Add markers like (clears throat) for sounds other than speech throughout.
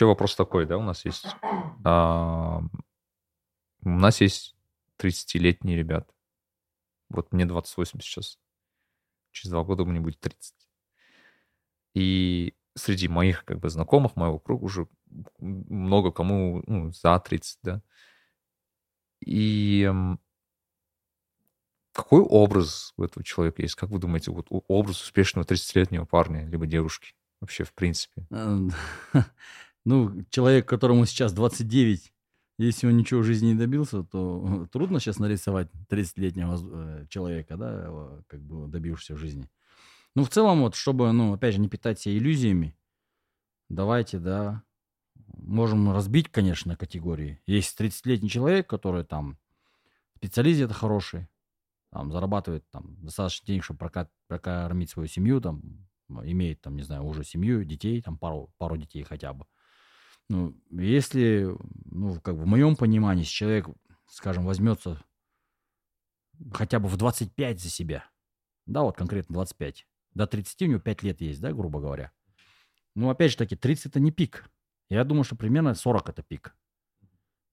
Еще вопрос такой, да, у нас есть. А, у нас есть 30-летние ребята. Вот мне 28 сейчас. Через два года мне будет 30. И среди моих как бы знакомых, моего круга уже много кому ну, за 30, да. И какой образ у этого человека есть? Как вы думаете, вот образ успешного 30-летнего парня либо девушки вообще в принципе? (laughs) Ну, человек, которому сейчас 29, если он ничего в жизни не добился, то (laughs) трудно сейчас нарисовать 30-летнего э, человека, да, как бы добившегося в жизни. Ну, в целом, вот, чтобы, ну, опять же, не питать себя иллюзиями, давайте, да, можем разбить, конечно, категории. Есть 30-летний человек, который там специалист где-то хороший, там, зарабатывает там достаточно денег, чтобы прокормить свою семью, там, имеет, там, не знаю, уже семью, детей, там, пару, пару детей хотя бы. Ну, если, ну, как бы в моем понимании, если человек, скажем, возьмется хотя бы в 25 за себя, да, вот конкретно 25, до 30 у него 5 лет есть, да, грубо говоря. Ну, опять же таки, 30 это не пик. Я думаю, что примерно 40 это пик.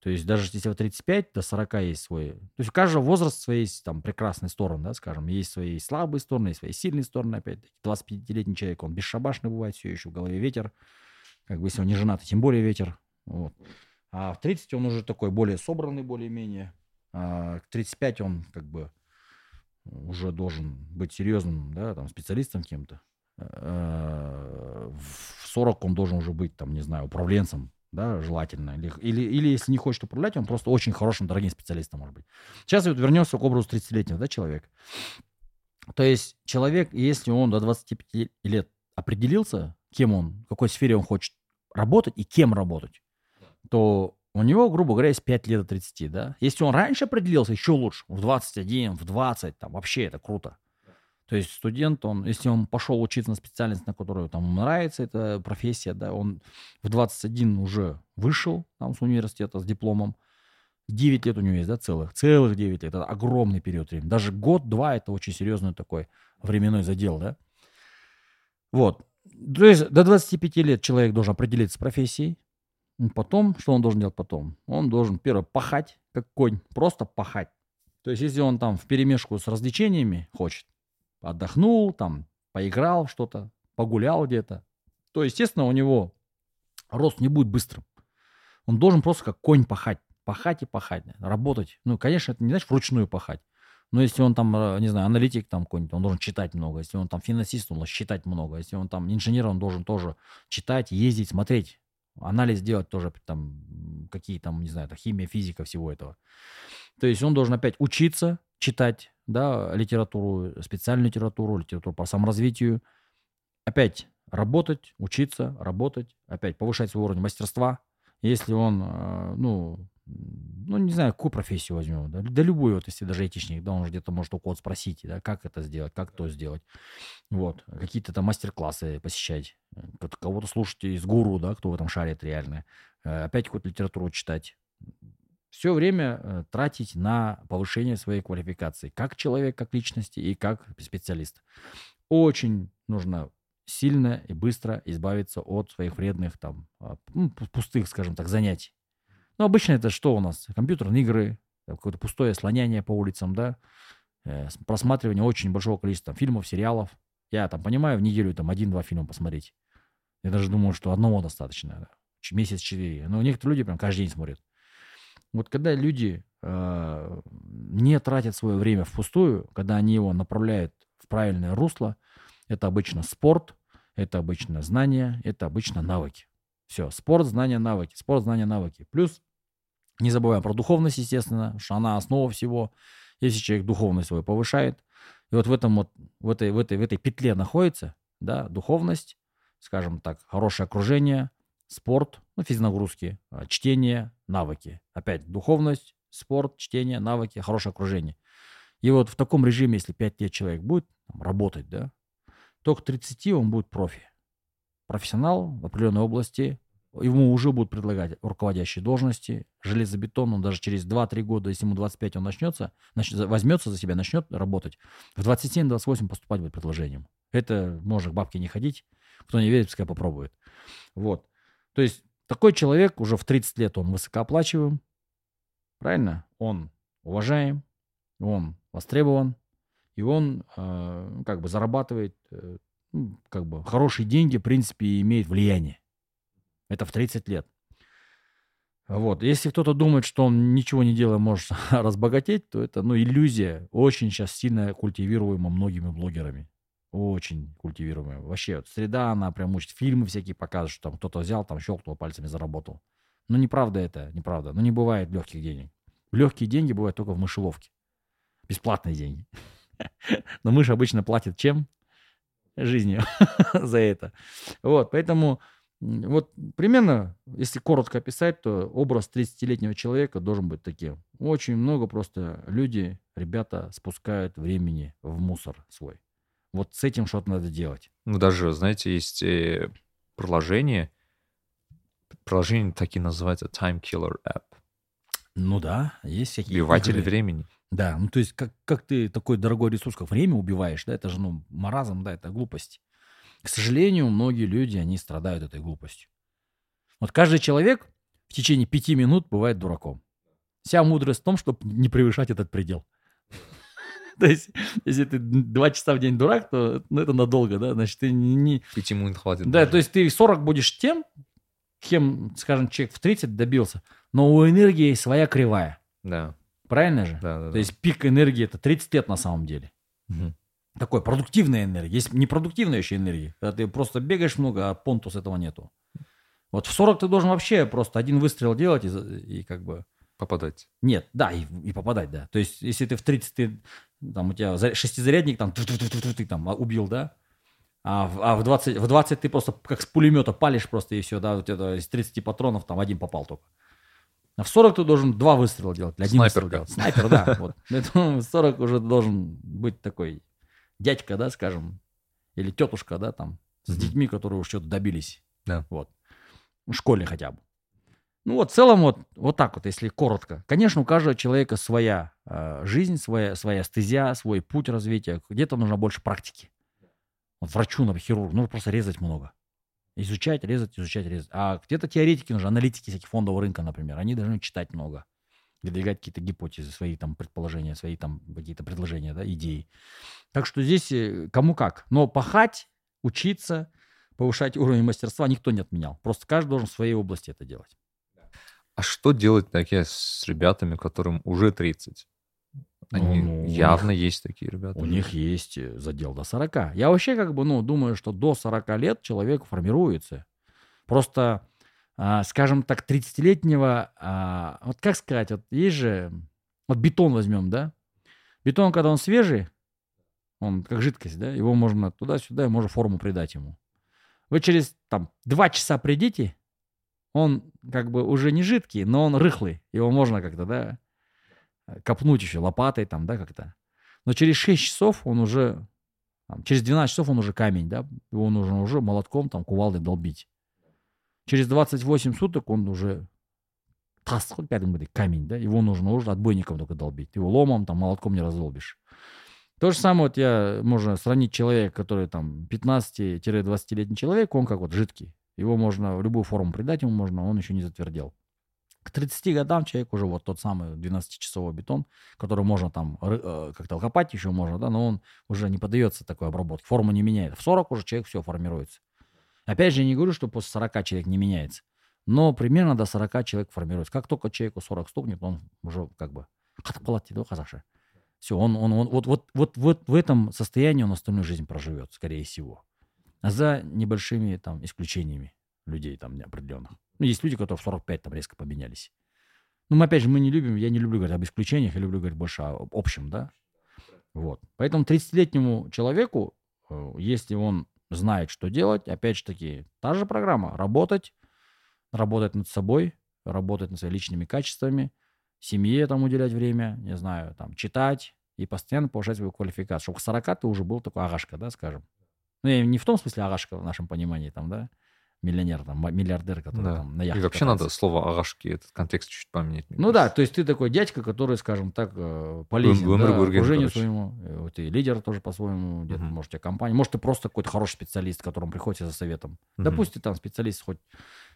То есть даже если вот 35 до 40 есть свой... То есть у каждого возраста свои есть там прекрасные стороны, да, скажем. Есть свои слабые стороны, есть свои сильные стороны, опять-таки. 25-летний человек, он бесшабашный бывает, все еще в голове ветер. Как бы если он не женат, тем более ветер. Вот. А в 30 он уже такой более собранный, более-менее. А к 35 он как бы уже должен быть серьезным, да, там, специалистом кем-то. А в 40 он должен уже быть, там, не знаю, управленцем, да, желательно. Или, или, или если не хочет управлять, он просто очень хорошим, дорогим специалистом может быть. Сейчас вот вернемся к образу 30-летнего, да, человека. То есть человек, если он до 25 лет определился, кем он, в какой сфере он хочет работать и кем работать, то у него, грубо говоря, есть 5 лет до 30, да. Если он раньше определился, еще лучше, в 21, в 20, там, вообще это круто. То есть студент, он, если он пошел учиться на специальность, на которую там нравится эта профессия, да, он в 21 уже вышел там с университета с дипломом, 9 лет у него есть, да, целых, целых 9 лет, это огромный период времени. Даже год-два это очень серьезный такой временной задел, да. Вот. То есть до 25 лет человек должен определиться с профессией. Потом, что он должен делать потом? Он должен, первое, пахать, как конь, просто пахать. То есть если он там в перемешку с развлечениями хочет, отдохнул, там, поиграл что-то, погулял где-то, то, естественно, у него рост не будет быстрым. Он должен просто как конь пахать. Пахать и пахать. Работать. Ну, конечно, это не значит вручную пахать. Но если он там, э, не знаю, аналитик там какой-нибудь, он должен читать много. Если он там финансист, он должен считать много. Если он там инженер, он должен тоже читать, ездить, смотреть. Анализ делать тоже, там, какие там, не знаю, это химия, физика, всего этого. То есть он должен опять учиться, читать, да, литературу, специальную литературу, литературу по саморазвитию. Опять работать, учиться, работать, опять повышать свой уровень мастерства. Если он, э, ну, ну, не знаю, какую профессию возьмем, да, да любую, вот, если даже айтишник, да, он же где-то может у кого-то спросить, да, как это сделать, как то сделать. Вот, какие-то там мастер-классы посещать, э, кого-то слушать из гуру, да, кто в этом шарит реально. Э, опять какую-то литературу читать все время э, тратить на повышение своей квалификации, как человек, как личности и как специалист. Очень нужно сильно и быстро избавиться от своих вредных там а, ну, пустых, скажем так, занятий. Ну, обычно это что у нас? Компьютерные игры, какое-то пустое слоняние по улицам, да, э, просматривание очень большого количества фильмов, сериалов. Я там понимаю, в неделю там один-два фильма посмотреть. Я даже думаю, что одного достаточно. Да. Месяц четыре. Но некоторые люди прям каждый день смотрят. Вот когда люди э, не тратят свое время впустую, когда они его направляют в правильное русло, это обычно спорт, это обычно знания, это обычно навыки. Все, спорт, знания, навыки, спорт, знания, навыки. Плюс не забываем про духовность, естественно, что она основа всего. Если человек духовность свою повышает, и вот в этом вот, в этой, в этой, в этой петле находится, да, духовность, скажем так, хорошее окружение, спорт, ну, физнагрузки, а, чтение, навыки. Опять духовность, спорт, чтение, навыки, хорошее окружение. И вот в таком режиме, если 5 лет человек будет там, работать, да, то к 30 он будет профи. Профессионал в определенной области, ему уже будут предлагать руководящие должности, железобетон, он даже через 2-3 года, если ему 25, он начнется, начнет, возьмется за себя, начнет работать, в 27-28 поступать будет предложением. Это может к бабке не ходить, кто не верит, пускай попробует. Вот. То есть такой человек уже в 30 лет, он высокооплачиваем, правильно? Он уважаем, он востребован, и он э, как бы зарабатывает э, ну, как бы хорошие деньги, в принципе, имеет влияние. Это в 30 лет. Вот. Если кто-то думает, что он ничего не делая может (laughs) разбогатеть, то это ну, иллюзия, очень сейчас сильно культивируема многими блогерами. Очень культивируемая. Вообще, вот среда, она прям учит. Фильмы всякие показывают, что там кто-то взял, там щелкнул пальцами, заработал. Ну, неправда это, неправда. Ну, не бывает легких денег. Легкие деньги бывают только в мышеловке. Бесплатные деньги. (laughs) Но мышь обычно платит чем? Жизнью (laughs) за это. Вот, поэтому вот примерно, если коротко описать, то образ 30-летнего человека должен быть таким. Очень много просто люди, ребята спускают времени в мусор свой. Вот с этим что-то надо делать. Ну, даже, знаете, есть э, приложение, приложение такие называется Time Killer App. Ну да, есть всякие Убиватель игры. времени. Да, ну то есть как, как ты такой дорогой ресурс, как время убиваешь, да, это же, ну, маразм, да, это глупость. К сожалению, многие люди, они страдают этой глупостью. Вот каждый человек в течение пяти минут бывает дураком. Вся мудрость в том, чтобы не превышать этот предел. (laughs) То есть, если ты два часа в день дурак, то ну, это надолго, да, значит, ты не... Пяти минут хватит. Да, даже. то есть ты 40 будешь тем, кем, скажем, человек в 30 добился, но у энергии своя кривая. Да, Правильно же? да, да. То есть пик энергии это 30 лет на самом деле. Мгм. Такой продуктивная энергия. Есть непродуктивная еще энергия. Когда ты просто бегаешь много, а понтус этого нету. Вот в 40 ты должен вообще просто один выстрел делать и, и как бы... попадать. Нет, да, и, и попадать, да. То есть, если ты в 30, ты, там у тебя за- шестизарядник, там, ты там убил, да? А в, а в, 20, в 20 ты просто как с пулемета палишь просто и все, да, у тебя из 30 патронов там один попал только. А в 40 ты должен два выстрела делать, один выстрел Снайперка. делать. Снайпер, да. Вот. Поэтому в 40 уже должен быть такой дядька, да, скажем, или тетушка, да, там, с детьми, которые уж что-то добились. Да. Вот. В школе хотя бы. Ну вот, в целом вот, вот так вот, если коротко. Конечно, у каждого человека своя э, жизнь, своя, своя стезя, свой путь развития. Где-то нужно больше практики. Вот врачу, например, хирургу, нужно просто резать много. Изучать, резать, изучать, резать. А где-то теоретики нужны, аналитики всяких фондового рынка, например. Они должны читать много. Выдвигать какие-то гипотезы, свои там предположения, свои там какие-то предложения, да, идеи. Так что здесь э, кому как. Но пахать, учиться, повышать уровень мастерства никто не отменял. Просто каждый должен в своей области это делать. А что делать такие с ребятами, которым уже 30? Они Ну, ну, явно есть такие ребята. У них есть э, задел до 40. Я вообще как бы, ну, думаю, что до 40 лет человек формируется. Просто, скажем так, 30-летнего, а, вот как сказать, вот есть же, вот бетон возьмем, да? Бетон, когда он свежий, он как жидкость, да, его можно туда-сюда, можно форму придать ему. Вы через там два часа придите, он как бы уже не жидкий, но он рыхлый, его можно как-то, да, копнуть еще лопатой там, да, как-то. Но через 6 часов он уже, там, через 12 часов он уже камень, да, его нужно уже молотком, там, кувалдой долбить. Через 28 суток он уже тас, кәдімгідей камень, да, его нужно уже отбойником только долбить. Его ломом, там, молотком не раздолбишь. То же самое, вот я, можно сравнить человека, который там 15-20-летний человек, он как вот жидкий. Его можно в любую форму придать ему можно, он еще не затвердел. К 30 годам человек уже вот тот самый 12-часовой бетон, который можно там э, как-то копать еще можно, да, но он уже не поддается такой обработке, форму не меняет. В 40 уже человек все формируется. Опять же, я не говорю, что после 40 человек не меняется, но примерно до 40 человек формируется. Как только человеку 40 стукнет, он уже как бы қатып қалады дейді. Все, он, он, он вот, вот, вот, вот в этом состоянии он остальную жизнь проживет, скорее всего. А за небольшими там исключениями людей там неопределенных. Ну, есть люди, которые в 45 там резко поменялись. Ну, мы, опять же, мы не любим, я не люблю говорить об исключениях, я люблю говорить больше об общем, да. Вот. Поэтому 30-летнему человеку, э, если он знает, что делать, опять же таки, та же программа. Работать, работать над собой, работать над своими личными качествами, семье там уделять время, не знаю, там, читать и постоянно повышать свою квалификацию. Чтобы к 40 ты уже был такой агашка, да, скажем. Ну, я не в том смысле агашка в нашем понимании, там, да, миллионер, там, миллиардер, который Да. там на И яхте вообще катается. надо слово агашки, этот контекст чуть поменять. Ну да, то есть ты такой дядька, который, скажем так, э, полезен Өмір да, окружению своему. Э, Вот и лидер тоже по-своему, где-то, Мгм. может, у тебя компания. Может, ты просто какой-то хороший специалист, к которому приходите за советом. Пусть ты там специалист хоть,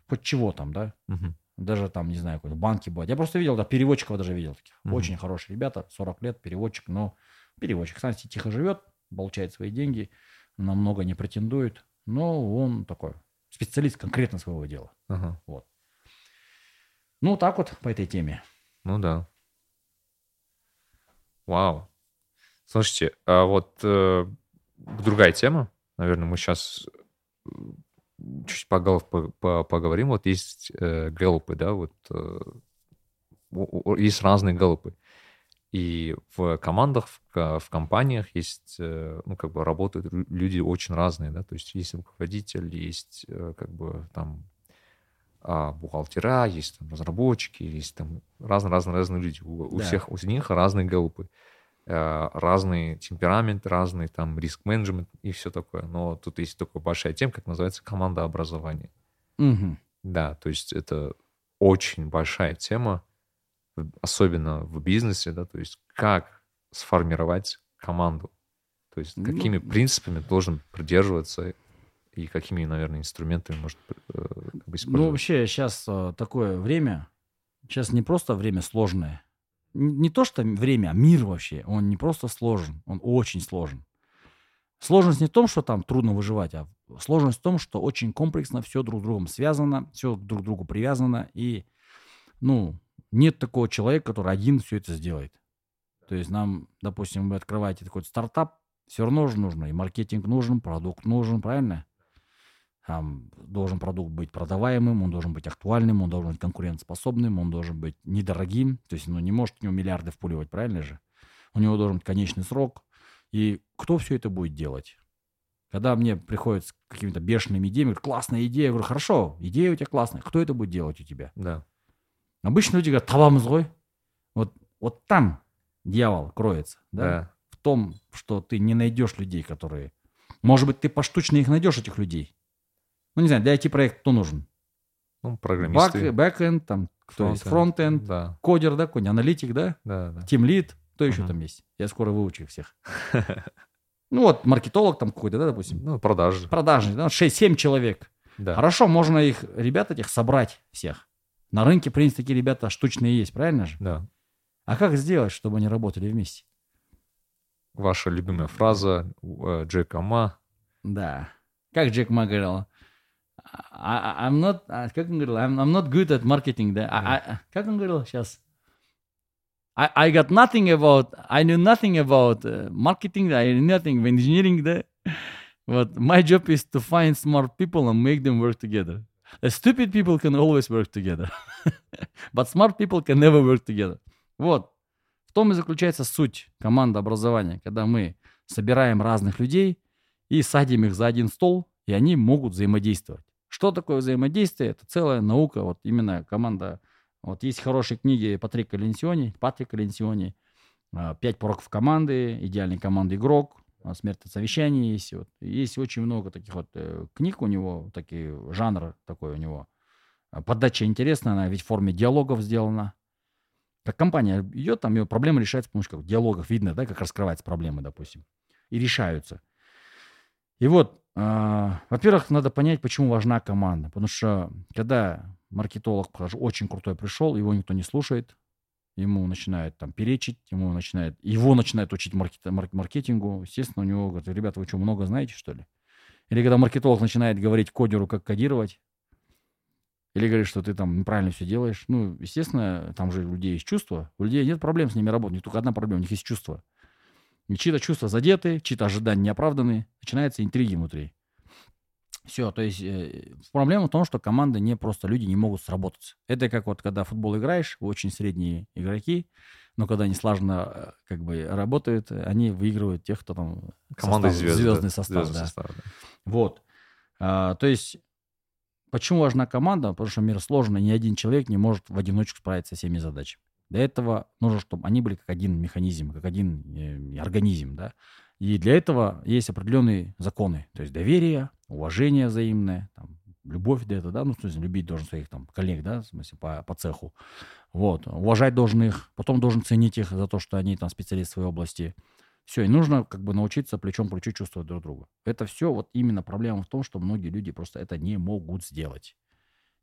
хоть чего там, да. Мгм. Даже там, не знаю, какой-то банки бывает. Я просто видел, да, переводчиков даже видел таких. Мгм. Очень хорошие ребята, 40 лет, переводчик, но переводчик. Кстати, тихо живет, получает свои деньги, намного не претендует. Но он такой специалист конкретно своего дела. Ага. Ну, так вот по этой теме. Ну да. Вау. Слушайте, а вот э, другая тема, наверное, мы сейчас чуть поголов по- по- поговорим. Вот есть э, гэллопы, да, вот э, есть разные гэллопы. И в командах, в, ко- в компаниях есть, э, ну, как бы работают лю- люди очень разные, да, то есть есть руководитель, есть э, как бы там а, бухгалтера, есть там разработчики, есть там разные-разные-разные люди. У, у Да. всех у них разные гэллопы, э, разный темперамент, разный там риск-менеджмент и все такое. Но тут есть такая большая тема, как называется команда образования. Мгм. Да, то есть это очень большая тема, особенно в бизнесе, да, то есть как сформировать команду, то есть Ну, какими принципами должен придерживаться и какими, наверное, инструментами может э, как бы Ну, использовать. вообще, сейчас такое время, сейчас не просто время сложное. Не то, что время, а мир вообще. Он не просто сложен, он очень сложен. Сложность не в том, что там трудно выживать, а сложность в том, что очень комплексно все друг с другом связано, все друг к другу привязано, и, ну, нет такого человека, который один все это сделает. То есть нам, допустим, вы открываете такой стартап, все равно же нужно, и маркетинг нужен, продукт нужен, правильно? Там должен продукт быть продаваемым, он должен быть актуальным, он должен быть конкурентоспособным, он должен быть недорогим. То есть, ну, не может в него миллиарды впуливать, правильно же? У него должен быть конечный срок. И кто все это будет делать? Когда мне приходят с какими-то бешеными идеями, говорят, классная идея, я говорю, хорошо, идея у тебя классная, кто это будет делать у тебя? Да. Обычно люди говорят, табамыз ғой. Вот, вот там дьявол кроется, да? Да. в том, что ты не найдешь людей, которые... Может быть, ты поштучно их найдешь, этих людей. Ну, не знаю, для IT-проекта кто нужен? Ну, программисты. бэкэнд, там, кто есть? фронтенд. Да, кодер, да, какой-нибудь, аналитик, да? да, да. Тимлид, кто еще Мгм. там есть? Я скоро выучу их всех. (laughs) Ну, вот маркетолог там какой-то, да, допустим. Ну, продажи. Продажник, да, 6-7 человек. Да. Хорошо, можно их, ребят этих, собрать всех. На рынке, в принципе, такие ребята штучные есть, правильно же? Да. А как сделать, чтобы они работали вместе? Ваша любимая фраза э, Джека Ма. Да. Как Джек Ма говорил, I- I- I'm not, а, как он говорил, I'm, I'm not good at marketing, да. I- I- как он говорил сейчас? I, I got nothing about, I knew nothing about uh, marketing, I knew nothing about engineering, да. Вот, my job is to find smart people and make them work together. Stupid people can always work together. (laughs) But smart people can never work together. Вот. В том и заключается суть команды образования, когда мы собираем разных людей и садим их за один стол, и они могут взаимодействовать. Что такое взаимодействие? Это целая наука. Вот именно команда... Вот есть хорошие книги Патрика Ленсиони, Патрика Ленсиони, «Пять пороков команды», «Идеальный команды игрок», «Смерть от совещания» есть. Вот. Есть очень много таких вот э, книг у него, такие, жанр такой у него. А, Подача интересная, она ведь в форме диалогов сделана. Как компания идет, там ее проблемы решаются с помощью как, диалогов. Видно, да, как раскрываются проблемы, допустим. И решаются. И вот, а, во-первых, надо понять, почему важна команда. Потому что когда маркетолог очень крутой пришел, его никто не слушает, ему начинают там перечить, ему начинает, его начинают учить маркет- мар- маркетингу. Естественно, у него говорят, ребята, вы что, много знаете, что ли? Или когда маркетолог начинает говорить кодеру, как кодировать, или говорит, что ты там неправильно все делаешь. Ну, естественно, там же у людей есть чувства. У людей нет проблем с ними работать. У них только одна проблема, у них есть чувства. И чьи-то чувства задеты, чьи-то ожидания не оправданы. Начинаются интриги внутри. Все, то есть э, проблема в том, что команды не просто, люди не могут сработаться. Это как вот, когда в футбол играешь, очень средние игроки, но когда они слаженно э, как бы работают, они выигрывают тех, кто там Команда состав- звезд. звездный состав, Звездный да. состав, да. Вот. А, то есть, почему важна команда? Потому что мир сложный, ни один человек не может в одиночку справиться со всеми задачами. Для этого нужно, чтобы они были как один механизм, как один э, организм, да. И для этого есть определенные законы, то есть доверие, уважение взаимное, там, любовь до этого, да, ну, в смысле, любить должен своих там коллег, да, в смысле, по, по цеху. Вот, уважать должен их, потом должен ценить их за то, что они там специалисты своей области. Все, и нужно как бы научиться плечом к плечу чувствовать друг друга. Это все вот именно проблема в том, что многие люди просто это не могут сделать.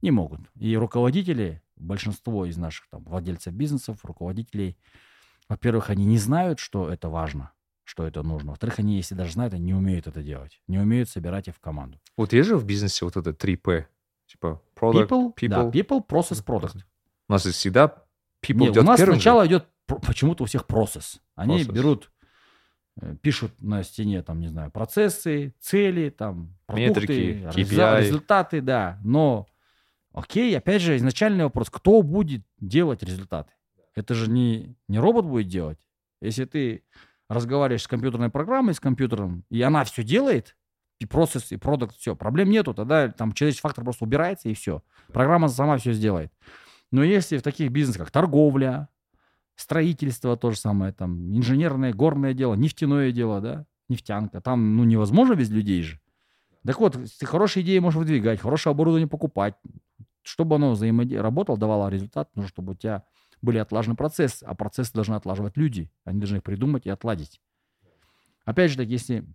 Не могут. И руководители, большинство из наших там владельцев бизнесов, руководителей, во-первых, они не знают, что это важно, что это нужно. Во-вторых, они, если даже знают, они не умеют это делать. Не умеют собирать их в команду. Вот есть же в бизнесе вот это 3P, типа product, People, people. да, people, process, product. У нас всегда people Нет, идет у нас первым же. сначала идет про- почему-то у всех процесс. Они Process. берут, э, пишут на стене, там, не знаю, процессы, цели, там, продукты, Метрики, KPI. результаты, да. Но, окей, опять же, изначальный вопрос, кто будет делать результаты? Это же не, не робот будет делать. Если ты разговариваешь с компьютерной программой, с компьютером, и она все делает, и процесс, и продукт, все, проблем нету, тогда там человеческий фактор просто убирается, и все. Программа сама все сделает. Но если в таких бизнесах, как торговля, строительство, то же самое, там, инженерное, горное дело, нефтяное дело, да, нефтянка, там, ну, невозможно без людей же. Так вот, ты хорошие идеи можешь выдвигать, хорошее оборудование покупать, чтобы оно взаимодействовало, работало, давало результат, нужно, чтобы у тебя были отлажены процессы, а процессы должны отлаживать люди, они должны их придумать и отладить. Опять же, так, если,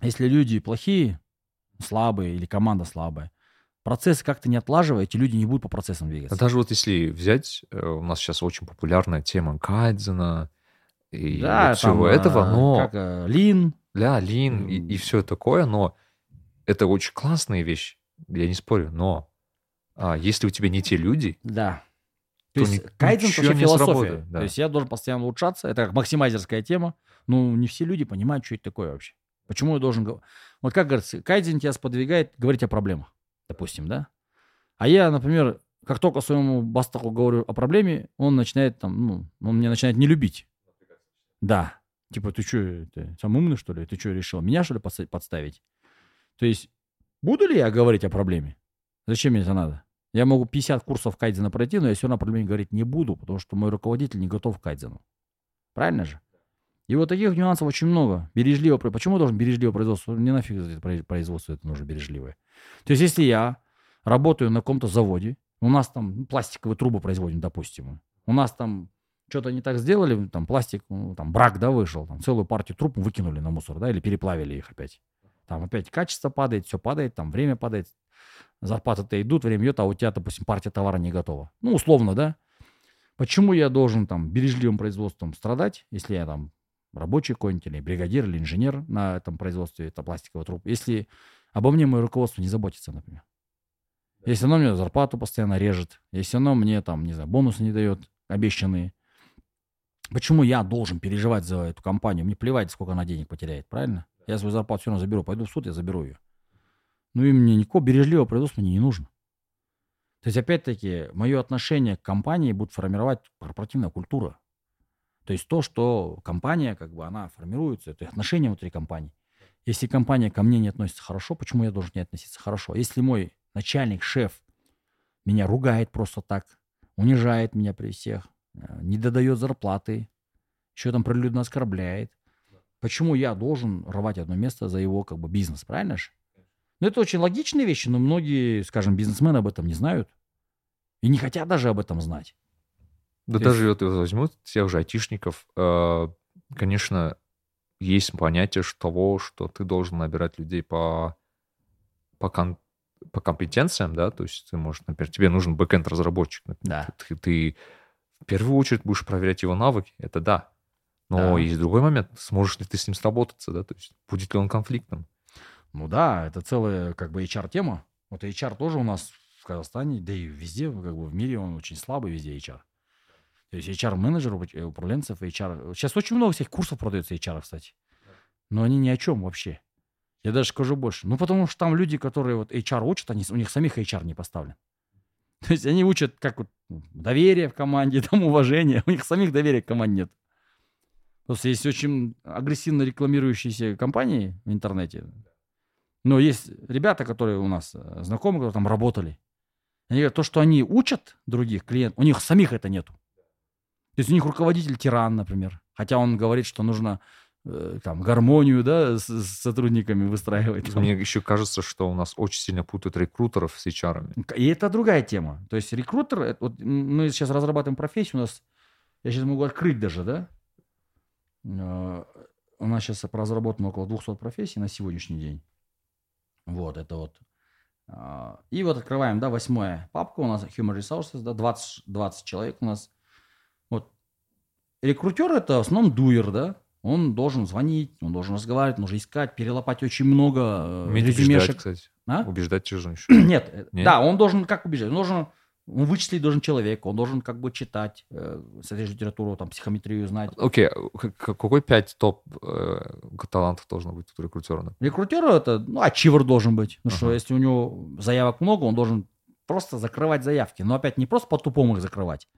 если люди плохие, слабые или команда слабая, процессы как-то не отлаживаете, люди не будут по процессам двигаться. А даже вот если взять, э, у нас сейчас очень популярная тема кайдзена и Да, вот всего там, этого, э, но... Как э, Лин, Да, лин и, М. все такое, но это очень классная вещь, я не спорю, но а, если у тебя не те люди, Да. То То есть кайдзен вообще не философия. сработает, да. То есть я должен постоянно улучшаться. Это как максимайзерская тема. Ну, не все люди понимают, что это такое вообще. Почему я должен... Вот как говорится, кайдзен тебя сподвигает говорить о проблемах, допустим, да? А я, например, как только своему бастаку говорю о проблеме, он начинает там, ну, он меня начинает не любить. Да. Типа, ты что, ты самый умный, что ли? Ты что, решил меня, что ли, подста- подставить? То есть, буду ли я говорить о проблеме? Зачем мне это надо? Я могу 50 курсов кайдзена пройти, но я все равно о проблеме говорить не буду, потому что мой руководитель не готов к кайдзену. Правильно же? И вот таких нюансов очень много. Бережливо. про- Почему должен бережливо производство? Мне нафиг это про- производство это нужно бережливое. То есть, если я работаю на каком-то заводе, у нас там ну, пластиковые трубы производим, допустим, у нас там что-то не так сделали, там пластик, ну, там брак, да, вышел, там целую партию труб выкинули на мусор, да, или переплавили их опять. Там опять качество падает, все падает, там время падает, зарплаты-то идут, время идет, а у тебя, допустим, партия товара не готова. Ну, условно, да. Почему я должен там бережливым производством страдать, если я там рабочий какой-нибудь, или бригадир, или инженер на этом производстве, это пластиковый труп, если обо мне мое руководство не заботится, например. Если оно мне зарплату постоянно режет, если оно мне там, не знаю, бонусы не дает обещанные, почему я должен переживать за эту компанию? Мне плевать, сколько она денег потеряет, правильно? Я свою зарплату все равно заберу, пойду в суд, я заберу ее. Ну и мне никакого бережливого производства мне не нужно. То есть, опять-таки, мое отношение к компании будет формировать корпоративная культура. То есть то, что компания, как бы, она формируется, это отношения внутри компании. Если компания ко мне не относится хорошо, почему я должен к ней относиться хорошо? Если мой начальник, шеф меня ругает просто так, унижает меня при всех, не додает зарплаты, еще там прилюдно оскорбляет, почему я должен рвать одно место за его как бы бизнес, правильно же? Ну, это очень логичные вещи, но многие, скажем, бизнесмены об этом не знают и не хотят даже об этом знать. да То даже вот возьмут тех же айтишников, э, конечно, есть понятие того, что ты должен набирать людей по, по, кон- по компетенциям, да, то есть ты можешь, например, тебе нужен backend разработчик, Да. ты, ты в первую очередь будешь проверять его навыки, это да. Но Да. есть другой момент, сможешь ли ты с ним сработаться, да, то есть будет ли он конфликтным. Ну да, это целая как бы HR-тема. Вот HR тоже у нас в Казахстане, да и везде, как бы в мире он очень слабый везде HR. То есть HR-менеджеров, уп- управленцев, HR... Сейчас очень много всяких курсов продается HR, кстати. Но они ни о чем вообще. Я даже скажу больше. Ну, потому что там люди, которые вот HR учат, они, у них самих HR не поставлен. (laughs) То есть они учат как вот ну, доверие в команде, (laughs) там уважение. У них самих доверия к команде нет. Просто есть очень агрессивно рекламирующиеся компании в интернете. Но есть ребята, которые у нас э, знакомые, которые там работали. Они говорят, то, что они учат других клиентов, у них самих это нету. То есть у них руководитель тиран, например. Хотя он говорит, что нужно там, гармонию, да, с, с сотрудниками выстраивать. Мне еще кажется, что у нас очень сильно путают рекрутеров с HR. И это другая тема. То есть рекрутер, это вот мы сейчас разрабатываем профессию, у нас, я сейчас могу открыть даже, да, Э, у нас сейчас разработано около 200 профессий на сегодняшний день. Вот, это вот. И вот открываем, да, восьмая папка у нас, Human Resources, да, 20, 20 человек у нас. Вот. Рекрутер это в основном дуер, да, он должен звонить, он должен разговаривать, нужно искать, перелопать очень много э, резюмешек. кстати. А? Убеждать же (clears throat) еще. Нет, э, Нет, да, он должен как убеждать? Он должен он вычислить должен человек, он должен как бы читать, э, смотреть литературу, там, психометрию знать. Окей, okay. какой пять топ э, талантов должно быть у рекрутера? Например? Рекрутера это, ну, ачивер должен быть. Ну uh-huh. что, если у него заявок много, он должен просто закрывать заявки. Но опять не просто по-тупому их закрывать.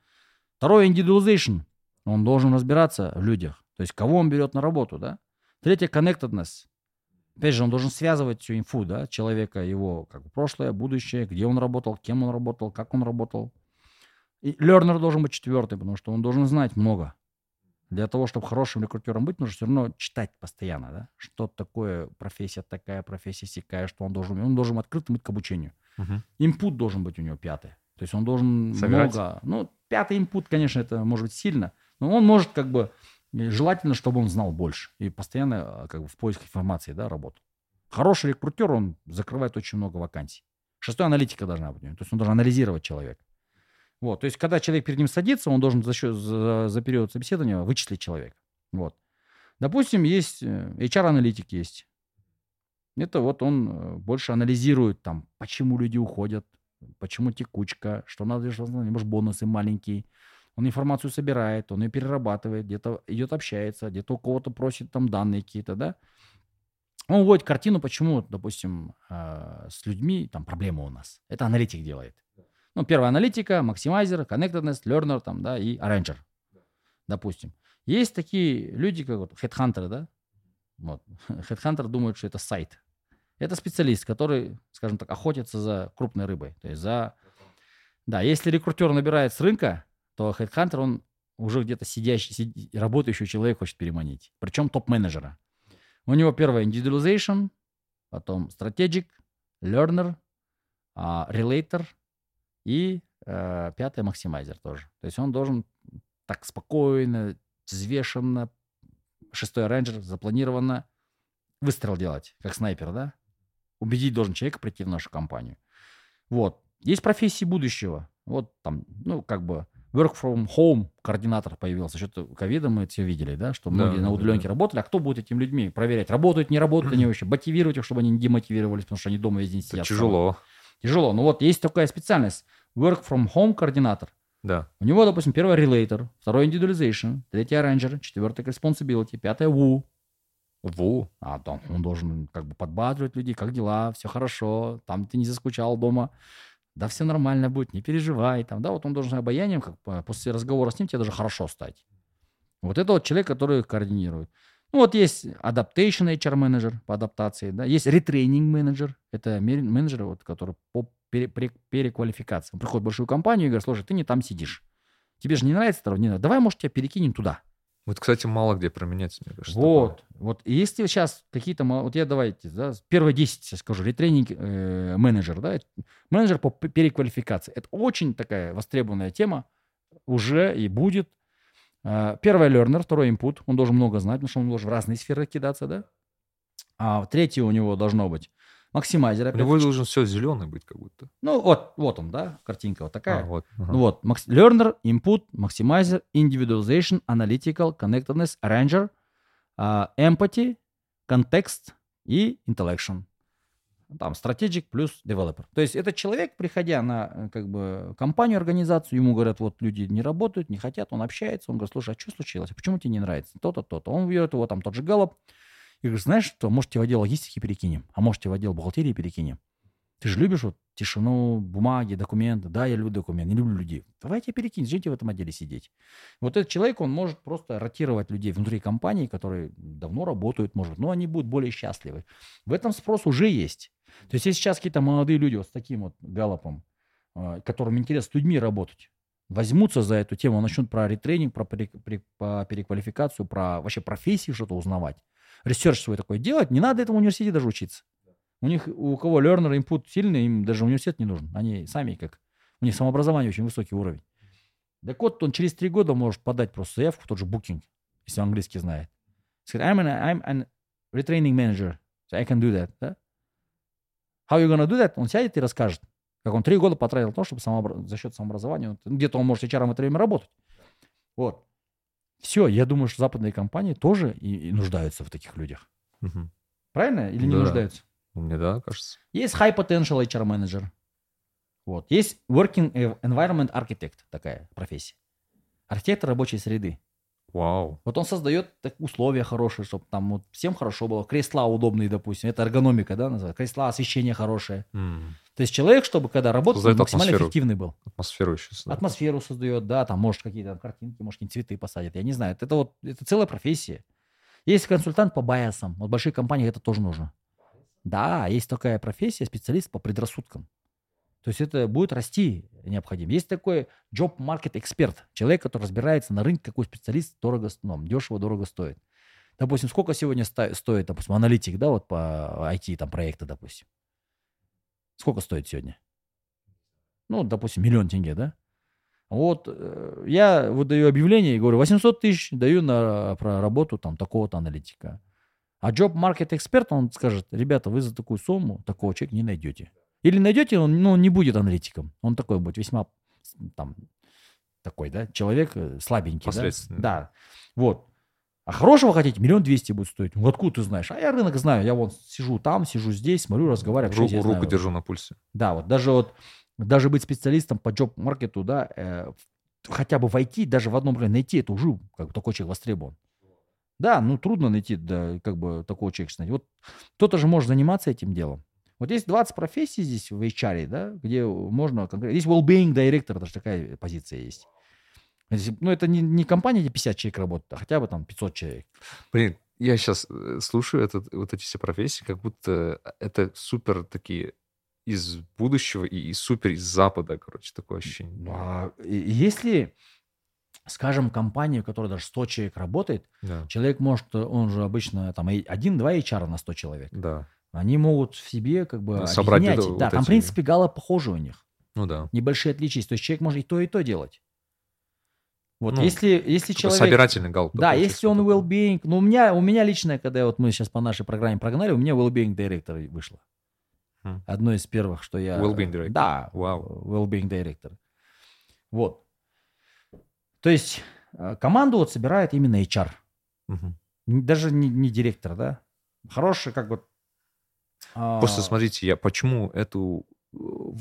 Второе, individualization. Он должен разбираться в людях. То есть, кого он берет на работу, да? Третье, connectedness. Опять же, он должен связывать всю инфу, да, человека, его как бы, прошлое, будущее, где он работал, кем он работал, как он работал. И learner должен быть четвертый, потому что он должен знать много. Для того, чтобы хорошим рекрутером быть, нужно все равно читать постоянно, да, что такое профессия такая, профессия сякая, что он должен, он должен открытым быть к обучению. Инпут uh должен быть у него пятый. То есть он должен Сыграть. много, ну, пятый инпут, конечно, это может быть сильно, но он может как бы желательно, чтобы он знал больше и постоянно а, как бы в поиске информации да, работал. Хороший рекрутер, он закрывает очень много вакансий. Шестой аналитика должна быть. То есть он должен анализировать человека. Вот, то есть, когда человек перед ним садится, он должен за, счет, за, за период собеседования вычислить человека. Вот. Допустим, есть э, HR-аналитик есть. Это вот он э, больше анализирует там, почему люди уходят, почему текучка, что надо, что может бонусы маленькие, он информацию собирает, он ее перерабатывает, где-то идет общается, где-то у кого-то просит там данные какие-то, да. Он вводит картину, почему, допустим, э, с людьми там проблемы у нас. Это аналитик делает. Ну, первая аналитика, максимайзер, connectedness, learner там, да, и arranger, допустим. Есть такие люди, как вот headhunter, да, вот. (laughs) Headhunter думает, что это сайт. Это специалист, который, скажем так, охотится за крупной рыбой. То есть за... Да, если рекрутер набирает с рынка, то HeadHunter, он уже где-то сидящий, сид... работающий человек хочет переманить. Причем топ-менеджера. У него первое individualization, потом strategic, learner, uh, relator и uh, пятое максимайзер тоже. То есть он должен так спокойно, взвешенно, шестой рейнджер, запланированно выстрел делать, как снайпер, да? Убедить должен человека прийти в нашу компанию. Вот. Есть профессии будущего. Вот там, ну, как бы work from home координатор появился. Что-то ковида мы все видели, да, что многие да, на удаленке да, работали. А кто будет этим людьми проверять, работают, не работают они (clears throat) вообще, мотивировать их, чтобы они не демотивировались, потому что они дома весь день сидят. Это тяжело. Тяжело. Ну вот есть такая специальность. Work from home координатор. Да. У него, допустим, первый relator, второй individualization, третий arranger, четвертый responsibility, пятое woo. Ву. А там он должен как бы подбадривать людей, как дела, все хорошо, там ты не заскучал дома да все нормально будет, не переживай, там, да, вот он должен обаянием, как после разговора с ним тебе даже хорошо стать. Вот это вот человек, который координирует. Ну, вот есть adaptation HR менеджер по адаптации, да, есть retraining менеджер, это менеджер, вот, который по пере, пере, переквалификации. Он приходит в большую компанию и говорит, слушай, ты не там сидишь. Тебе же не нравится не давай, может, тебя перекинем туда. Вот, кстати, мало где променяться, мне кажется. Вот, вот. Если сейчас какие-то, вот я давайте, да, первые 10 я скажу, ретренинг э, менеджер, да, менеджер по переквалификации. Это очень такая востребованная тема уже и будет. Э, первый learner, второй input, он должен много знать, потому что он должен в разные сферы кидаться, да. А третье у него должно быть максимайзер. У него должен все зеленый быть как будто. Ну, вот, вот он, да, картинка вот такая. А, вот. Ага. Ну, вот, learner, input, maximizer, individualization, analytical, connectedness, arranger, uh, empathy, context и intellection. Там strategic плюс developer. То есть этот человек, приходя на э, как бы компанию, организацию, ему говорят, вот люди не работают, не хотят, он общается, он говорит, слушай, а что случилось? Почему тебе не нравится? То-то, то-то. Он берет его там тот же галоп, и говоришь, знаешь что, можете в отдел логистики перекинем, а можете в отдел бухгалтерии перекинем. Ты же любишь вот тишину, бумаги, документы. Да, я люблю документы, не люблю людей. Давайте перекинь, жите в этом отделе сидеть. Вот этот человек, он может просто ротировать людей внутри компании, которые давно работают, может, но они будут более счастливы. В этом спрос уже есть. То есть, если сейчас какие-то молодые люди вот с таким вот Gallup ом, а, которым интересно с людьми работать, возьмутся за эту тему, начнут про retraining, про переквалификацию, про вообще профессии что-то узнавать, research свой такой делать, не надо этому в университете даже учиться. У них, у кого learner input сильный, им даже университет не нужен. Они сами как, у них самообразование очень высокий уровень. Так вот, он через три года может подать просто заявку тот же Booking, если он английский знает. Сказать, I'm an, I'm an retraining manager, so I can do that. Да? How you gonna do that? Он сядет и расскажет, как он три года потратил на то, чтобы самообра- за счет самообразования, где-то он может HR в это время работать. Вот. Все, я думаю, что западные компании тоже и, и нуждаются в таких людях. Мгм. Правильно? Или не Да. нуждаются? Мне, да, кажется. Есть high potential HR manager. Вот. Есть working environment architect, такая профессия. Архитектор рабочей среды. Вау. Вот он создает так- условия хорошие, чтобы там вот всем хорошо было. Кресла удобные, допустим. Это эргономика, да, называется. Кресла, освещение хорошее. М. То есть человек, чтобы когда работал, Создает максимально атмосферу. эффективный был. Атмосферу еще создает. Атмосферу создает, да, там может какие-то картинки, может какие цветы посадят. Я не знаю. Это вот это целая профессия. Есть консультант по байасам. Вот в больших компаниях это тоже нужно. Да, есть такая профессия, специалист по предрассудкам. То есть это будет расти необходимо. Есть такой job market эксперт, человек, который разбирается на рынке, какой специалист дорого, ну, дешево, дорого стоит. Допустим, сколько сегодня стоит, допустим, аналитик, да, вот по IT там проекта, допустим. Сколько стоит сегодня? Ну, допустим, миллион тенге, да? Вот э, я выдаю объявление и говорю, 800 тысяч даю на про работу там такого-то аналитика. А job market эксперт, он скажет, ребята, вы за такую сумму такого человека не найдете. Или найдете, он, ну, он не будет аналитиком. Он такой будет весьма там такой, да, человек э, слабенький. Да? Да. Вот. А хорошего хотите, миллион двести будет стоить. Ну, откуда ты знаешь? А я рынок знаю. Я вот сижу там, сижу здесь, смотрю, разговариваю. я Руку, знаю. держу на пульсе. Да, вот даже вот даже быть специалистом по джоб-маркету, да, э, хотя бы войти, даже в одном районе найти, это уже как бы такой человек востребован. Да, ну трудно найти, да, как бы такого человека. знаете. Вот кто-то же может заниматься этим делом. Вот есть 20 профессий здесь в HR, да, где можно конкретно... Есть well-being директор, даже такая позиция есть. Ну, это не, не компания, где 50 человек работает, а хотя бы там 500 человек. Блин, я сейчас слушаю этот, вот эти все профессии, как будто это супер такие из будущего и, и супер из запада, короче, такое ощущение. А, и- и Если, скажем, компания, в которой даже 100 человек работает, Да. Человек может, он же обычно там и один-два HR на 100 человек. Да. Они могут в себе как бы Ну, собрать объединять. это- да, вот там, в эти- принципе, гала похожи у них. Ну да. Небольшие отличия. То есть человек может и то, и то делать. Вот Ну, если, если человек... Собирательный галп. Да, если он well-being... Ну, у меня, у меня лично, когда вот мы сейчас по нашей программе прогнали, у меня well-being директор вышло. Хм. Одно из первых, что я... Well-being director. Да, Вау. well-being директор. Вот. То есть э, команду вот собирает именно HR. Н- Даже не, не директор, да? Хороший, как бы... а, Просто смотрите, я почему эту,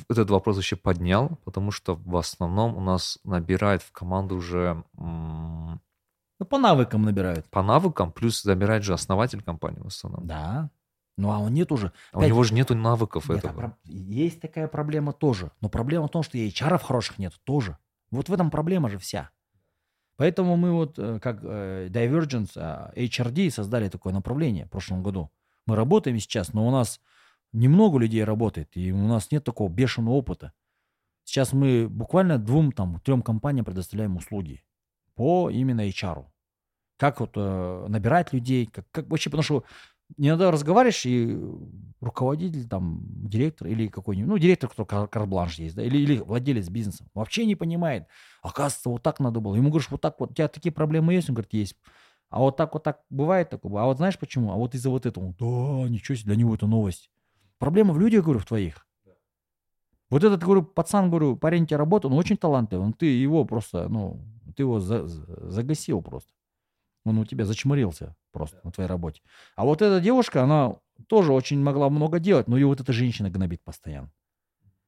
этот вопрос вообще поднял, потому что в основном у нас набирает в команду уже Ну, по навыкам набирают. по навыкам, плюс забирает же основатель компании в основном. Да. Ну, а он нет уже. А у Опять- него же нету навыков Нет, а этого. про- Есть такая проблема тоже. Но проблема в том, что и HR хороших нет тоже. Вот в этом проблема же вся. Поэтому мы вот э, как э, Divergence, а, HRD создали такое направление в прошлом году. Мы работаем сейчас, но у нас немного людей работает, и у нас нет такого бешеного опыта. Сейчас мы буквально двум, там, трем компаниям предоставляем услуги по именно HR. Как вот э, набирать людей, как, как вообще, потому что иногда разговариваешь, и руководитель, там, директор или какой-нибудь, ну, директор, кто кар- карт-бланш есть, да, или, или владелец бизнеса, вообще не понимает. Оказывается, вот так надо было. Ему говоришь, вот так вот, у тебя такие проблемы есть? Он говорит, есть. А вот так вот так бывает такое. А вот знаешь почему? А вот из-за вот этого. Да, ничего себе, для него это новость. Проблема в людях, говорю, в твоих. Вот этот, говорю, пацан, говорю, парень у тебя работает, он очень талантливый. Он, ты его просто, ну, ты его за- за- загасил просто. Он у тебя зачморился просто на твоей работе. А вот эта девушка, она тоже очень могла много делать, но ее вот эта женщина гнобит постоянно.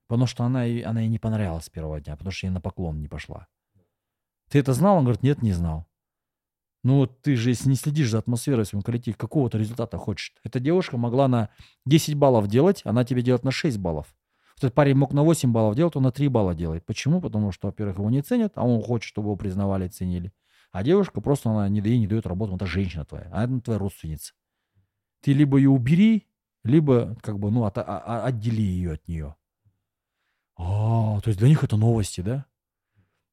Потому что она, она ей не понравилась с первого дня, потому что ей на поклон не пошла. Ты это знал? Он говорит, нет, не знал. Ну вот ты же, если не следишь за атмосферой в своем коллективе, какого-то результата хочешь. Эта девушка могла на 10 баллов делать, она тебе делает на 6 баллов. Этот парень мог на 8 баллов делать, он на 3 балла делает. Почему? Потому что, во-первых, его не ценят, а он хочет, чтобы его признавали и ценили. А девушка просто, она не, ей не дает работу, это женщина твоя, а это твоя родственница. Ты либо ее убери, либо как бы, ну, от- а- а- отдели ее от нее. А, то есть для них это новости, да?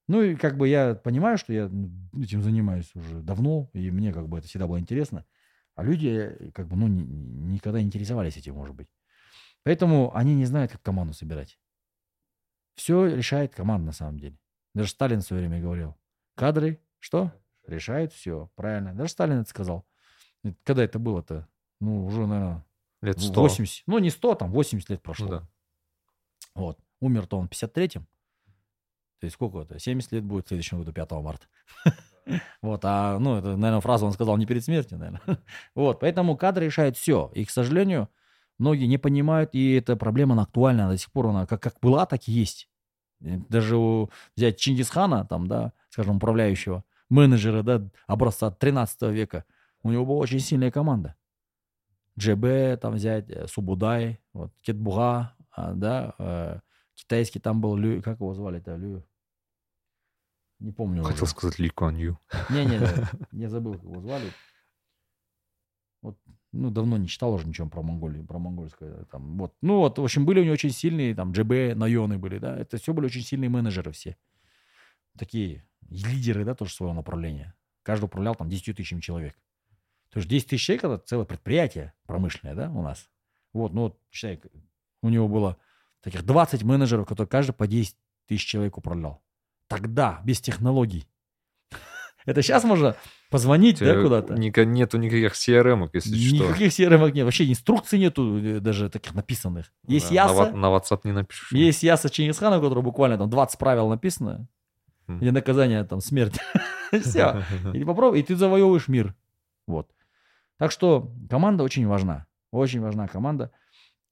Ну и как бы я понимаю, что я этим занимаюсь уже давно, и мне как бы это всегда было интересно. А люди э, как бы ну, ни- никогда не интересовались этим, может быть. Поэтому они не знают, как команду собирать. Все решает команда на самом деле. Даже Сталин в свое время говорил. Кадры, что? Решают все. Правильно. Даже Сталин это сказал. Это Когда это было-то? Ну, уже, наверное, Лет 100. 80. Ну, не 100, там 80 лет прошло. Ну да. Вот. Умер-то он в 53-м. То есть сколько это? 70 лет будет в следующем году, 5 марта. (laughs) Вот, а, ну, это, наверное, фразу он сказал не перед смертью, наверное. (laughs) Вот, поэтому кадры решают все. И, к сожалению, многие не понимают, и эта проблема, она актуальна до сих пор, она как, как была, так и есть. И Даже у- взять Чингисхана, там, да, скажем, управляющего, менеджера, да, образца 13 века, у него была очень сильная команда. ДЖБ там взять, э, Субудай, вот, Кетбуга, а, да, э, китайский там был, Лю, как его звали-то, Лю? Не помню. уже. Хотел сказать Ли Куан Ю. Не-не-не, (laughs) я забыл, как его звали. Вот, ну, давно не читал уже ничего про Монголию, про монгольское. Там, вот. Ну, вот, в общем, были у него очень сильные, там, ДЖБ, Найоны были, да, это все были очень сильные менеджеры все. Такие лидеры, да, тоже своего направления. Каждый управлял там 10 тысячами человек. То есть 10 тысяч человек это целое предприятие промышленное, да, у нас. Вот, ну, вот, считай, у него было таких 20 менеджеров, которые каждый по 10 тысяч человек управлял. Тогда, без технологий. (laughs) Это сейчас можно позвонить, да, куда-то. Ника- Нету никаких CRM, если что. Никаких CRM нет. Вообще инструкций нету э, даже таких написанных. Есть Да, на Яса, На WhatsApp не напишешь. есть Яса Чингисхана, у которого буквально там 20 правил написано. Мгм. И наказание там смерть. (laughs) Все. (laughs) И попробуй, и ты завоевываешь мир. Вот. Так что команда очень важна. Очень важна команда.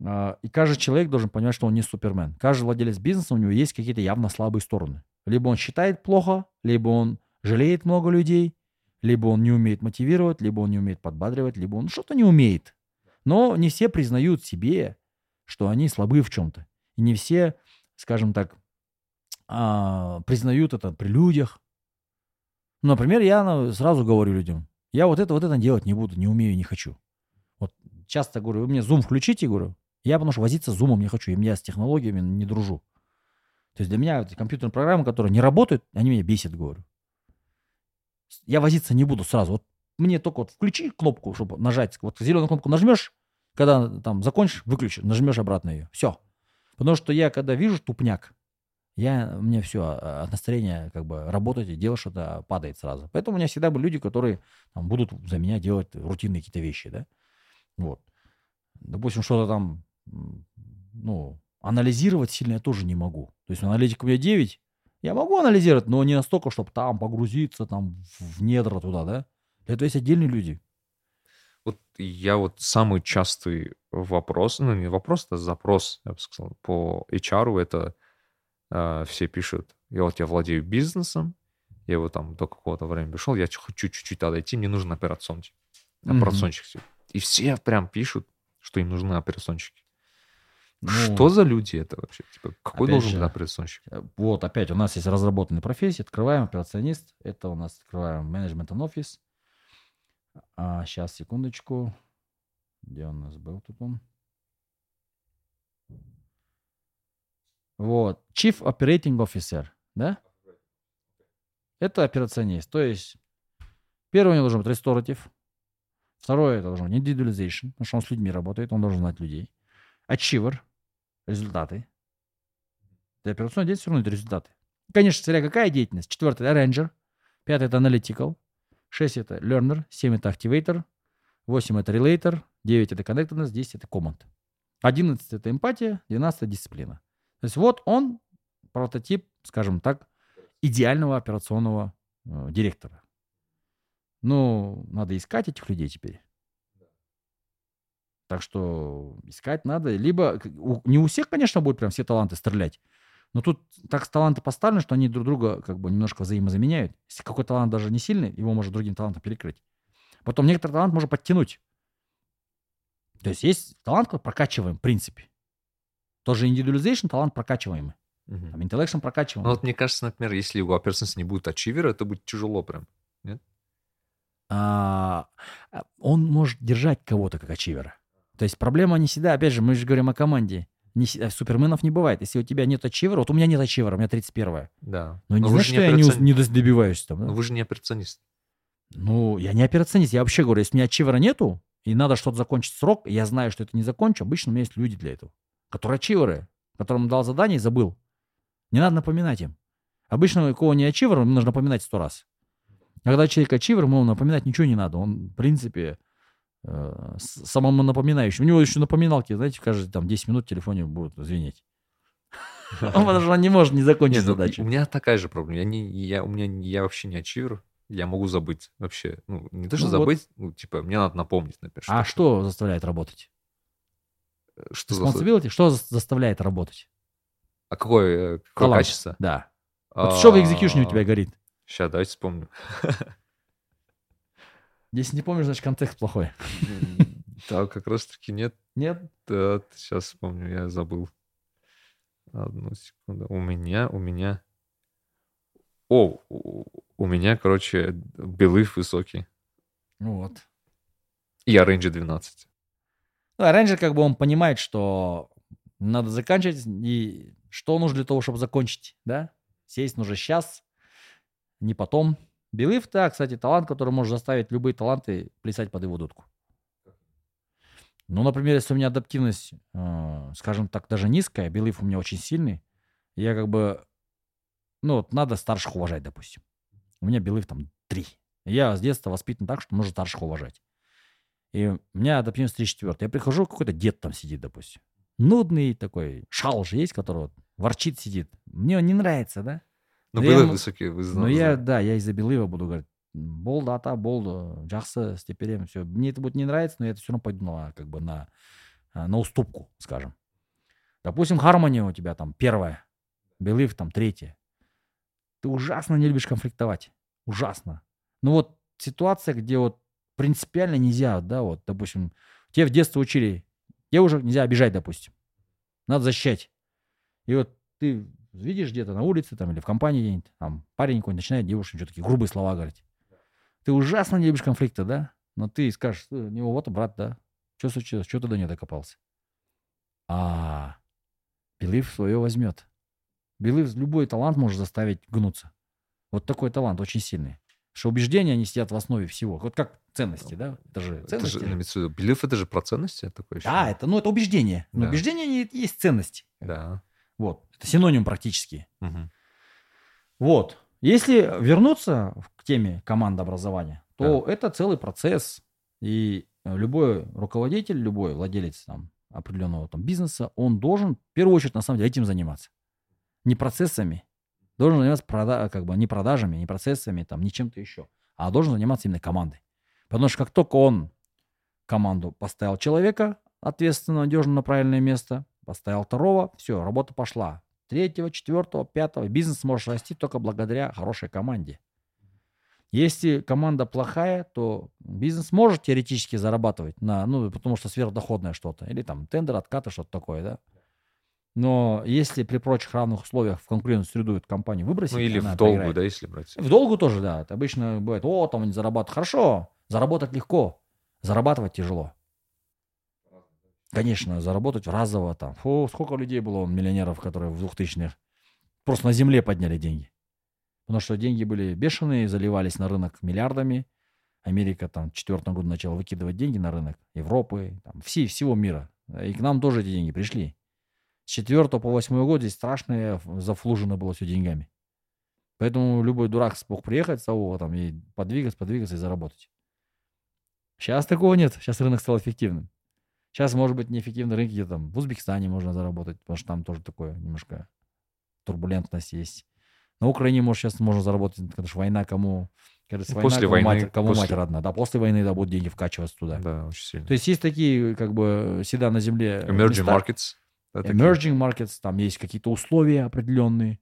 А, И каждый человек должен понимать, что он не супермен. Каждый владелец бизнеса, у него есть какие-то явно слабые стороны. Либо он считает плохо, либо он жалеет много людей, либо он не умеет мотивировать, либо он не умеет подбадривать, либо он что-то не умеет. Но не все признают себе, что они слабы в чем-то. И не все, скажем так, а, признают это при людях. Например, я сразу говорю людям, я вот это, вот это делать не буду, не умею, не хочу. Вот часто говорю, вы мне Zoom включите, говорю, я потому что возиться с Zoom не хочу, и я с технологиями не дружу. То есть для меня компьютерные программы, которые не работают, они меня бесят, говорю. Я возиться не буду сразу. Вот мне только вот включи кнопку, чтобы нажать. Вот зеленую кнопку нажмешь, когда там закончишь, выключишь, нажмешь обратно ее. Все. Потому что я, когда вижу тупняк, я, мне все, от настроения как бы работать и делать что-то падает сразу. Поэтому у меня всегда были люди, которые там, будут за меня делать рутинные какие-то вещи, да. Вот. Допустим, что-то там, ну, анализировать сильно я тоже не могу. То есть аналитика у меня 9, я могу анализировать, но не настолько, чтобы там погрузиться там в недра туда, да. Для этого есть отдельные люди. Вот я вот самый частый вопрос, ну не вопрос, это запрос, я бы сказал, по HR это э, все пишут, я вот я владею бизнесом, я вот там до какого-то времени пришел, я хочу чуть-чуть отойти, мне нужен операционщик. Операционщик. всё. И все прям пишут, что им нужны операционщики. Ну, Что за люди это вообще? Типа, какой должен же, быть операционщик? Э, Вот, опять, у нас есть разработанные профессии. Открываем операционист. Это у нас открываем менеджмент and офис. А, сейчас, секундочку. Где у нас был тут он? Вот. Chief Operating Officer, да? Это операционист. То есть, первый у него должен быть restorative. Второе, это должен быть individualization, потому что он с людьми работает, он должен знать людей. Achiever, результаты. Для операционной деятельности все равно это результаты. Конечно, смотря какая деятельность. Четвертый это arranger. Пятый это analytical. Шесть это learner. Семь это activator. Восемь это relator. Девять это connectedness. Десять это command. Одиннадцать это эмпатия. Двенадцать это дисциплина. То есть вот он прототип, скажем так, идеального операционного э, директора. Ну, надо искать этих людей теперь. Так что искать надо. Либо, не у всех, конечно, будет прям все таланты стрелять. Но тут так таланты поставлены, что они друг друга как бы немножко взаимозаменяют. Если какой талант даже не сильный, его может другим талантом перекрыть. Потом некоторый талант можно подтянуть. То есть есть талант, который прокачиваем в принципе. Тоже individualization, талант прокачиваемый. Мгм. Там intellection Ну прокачиваемый. вот мне кажется, например, если у операциониста не будет ачивера, это будет тяжело прям. а, а, он может держать кого-то как ачивера. То есть проблема не всегда, опять же, мы же говорим о команде. Не, э, суперменов не бывает. Если у тебя нет ачивера, вот у меня нет ачивера, у меня 31 Да. Но не Но вы значит, же что я не, операцион- не дос- добиваюсь там. да? но вы же не операционист. Ну, я не операционист. Я вообще говорю, если у меня ачивера нету, и надо что-то закончить срок, и я знаю, что это не закончу, обычно у меня есть люди для этого, которые ачиверы, которым дал задание и забыл. Не надо напоминать им. Обычно, у кого не ачивер, ему нужно напоминать сто раз. А Когда человек ачивер, ему напоминать ничего не надо. Он, в принципе, э, самому напоминающий. У него еще напоминалки, знаете, каждые там 10 минут в телефоне будут звенеть. (laughs) Потому что он не может не закончить ну, задачу. У меня такая же проблема. Я, не, я, у меня, я вообще не ачивер. Я могу забыть вообще. Ну, не то, что Ну забыть, ну, типа, мне надо напомнить, например. А что заставляет работать? Что за... Responsibility? Что за- заставляет работать? А какое, э, какое качество? Да. Вот что в экзекьюшне у тебя горит? Сейчас, давайте вспомним. (laughs) Если не помнишь, значит контекст плохой. (laughs) Да, как раз таки нет. Нет? Да, сейчас вспомню, я забыл. Одну секунду. У меня, у меня... О, у, меня, короче, белыв высокий. Ну вот. И оранжи 12. Ну, а рейнджер как бы он понимает, что надо заканчивать, и что нужно для того, чтобы закончить, да? Сесть нужно сейчас, не потом. Белыв, да, кстати, талант, который может заставить любые таланты плясать под его дудку. Ну, например, если у меня адаптивность, э, скажем так, даже низкая, белыв у меня очень сильный, я как бы, ну, вот надо старших уважать, допустим. У меня белыв там три. Я с детства воспитан так, что нужно старших уважать. И у меня адаптивность 34. Я прихожу, какой-то дед там сидит, допустим. Нудный такой, шал же есть, который вот ворчит, сидит. Мне он не нравится, да? Ну, я белыв ему- высокий, вы Но знаете. я, да, я из-за белыва буду говорить, болды ата, болды, жақсы, степерем, все. Мне это будет не нравиться, но я это все равно пойду на, как бы на, а, на уступку, скажем. Допустим, гармония у тебя там первая, белыв там третья. Ты ужасно не любишь конфликтовать. Ужасно. Ну вот ситуация, где вот принципиально нельзя, да, вот, допустим, тебе в детстве учили, девушек нельзя обижать, допустим. Надо защищать. И вот ты видишь где-то на улице там или в компании где-нибудь, там парень какой-нибудь начинает девушке что-то такие грубые слова говорить. Ты ужасно не любишь конфликта, да? Но ты скажешь, «Э, у него вот брат, да? Что случилось? Что ты до нее докопался? А, Белив свое возьмет. Белив любой талант может заставить гнуться. Вот такой талант очень сильный. Что убеждения, они сидят в основе всего. Вот как ценности, да? Это же Это ценности. же, имеется в виду, белыв это же про ценности такое Да, это, ну, это убеждение. Но Да. убеждение они есть ценности. Да. Вот. Это синоним практически. Мгм. Вот. Если вернуться к теме командообразования, то это целый процесс. И э, любой руководитель, любой владелец там, определенного там, бизнеса, он должен в первую очередь на самом деле этим заниматься. Не процессами. Должен заниматься прода- как бы, не продажами, не процессами, там, не чем-то еще. А должен заниматься именно командой. Потому что как только он команду поставил человека, ответственно, надежно на правильное место, поставил второго, все, работа пошла. Третьего, четвертого, пятого. Бизнес может расти только благодаря хорошей команде. Если команда плохая, то бизнес может теоретически зарабатывать на, ну, потому что сверхдоходное что-то. Или там тендер, откаты, что-то такое, да. Но если при прочих равных условиях в конкурентную среду эту компанию выбросить, Ну или в долгую, проиграет. да, если брать. В долгу тоже, да. Это обычно бывает, о, там они зарабатывают. Хорошо, заработать легко, зарабатывать тяжело. Конечно, заработать разово там. Фу, сколько людей было миллионеров, которые в 2000-х просто на земле подняли деньги. Потому что деньги были бешеные, заливались на рынок миллиардами. Америка там четвертом году начала выкидывать деньги на рынок. Европы, там, все, всего мира. И к нам тоже эти деньги пришли. С четвертого по восьмой год здесь страшно зафлужено было все деньгами. Поэтому любой дурак смог приехать с АО там, и подвигаться, подвигаться и заработать. Сейчас такого нет. Сейчас рынок стал эффективным. Сейчас, может быть, неэффективный рынок где-то там в Узбекистане можно заработать, потому что там тоже такое немножко турбулентность есть. На Украине, может, сейчас можно заработать, потому что война кому... Кажется, война, после кому, войны, мать, кому мать после- родна. Да, после войны, да, будут деньги вкачиваться туда. Да, очень сильно. То есть есть такие, как бы, всегда на земле... Emerging места- markets. да, такие. Emerging markets, там есть какие-то условия определенные,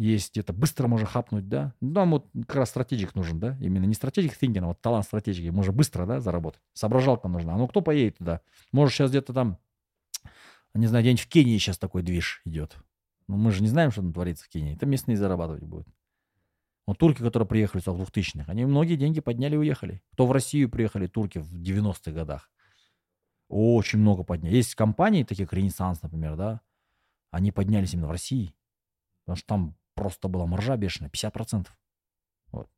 есть где-то быстро можно хапнуть, да. Ну, Нам вот как раз стратегик нужен, да, именно не стратегик thinking, а вот талант стратегии, можно быстро, да, заработать. Соображалка нужна. Ну кто поедет туда? Может сейчас где-то там, не знаю, где-нибудь в Кении сейчас такой движ идет. Ну мы же не знаем, что там творится в Кении. Это местные зарабатывать будут. Вот турки, которые приехали в 2000-х, они многие деньги подняли и уехали. Кто в Россию приехали, турки в 90-х годах. Очень много поднялись. Есть компании, такие как Ренессанс, например, да, они поднялись именно в России. Потому что там просто была маржа бешеная, 50%. Вот.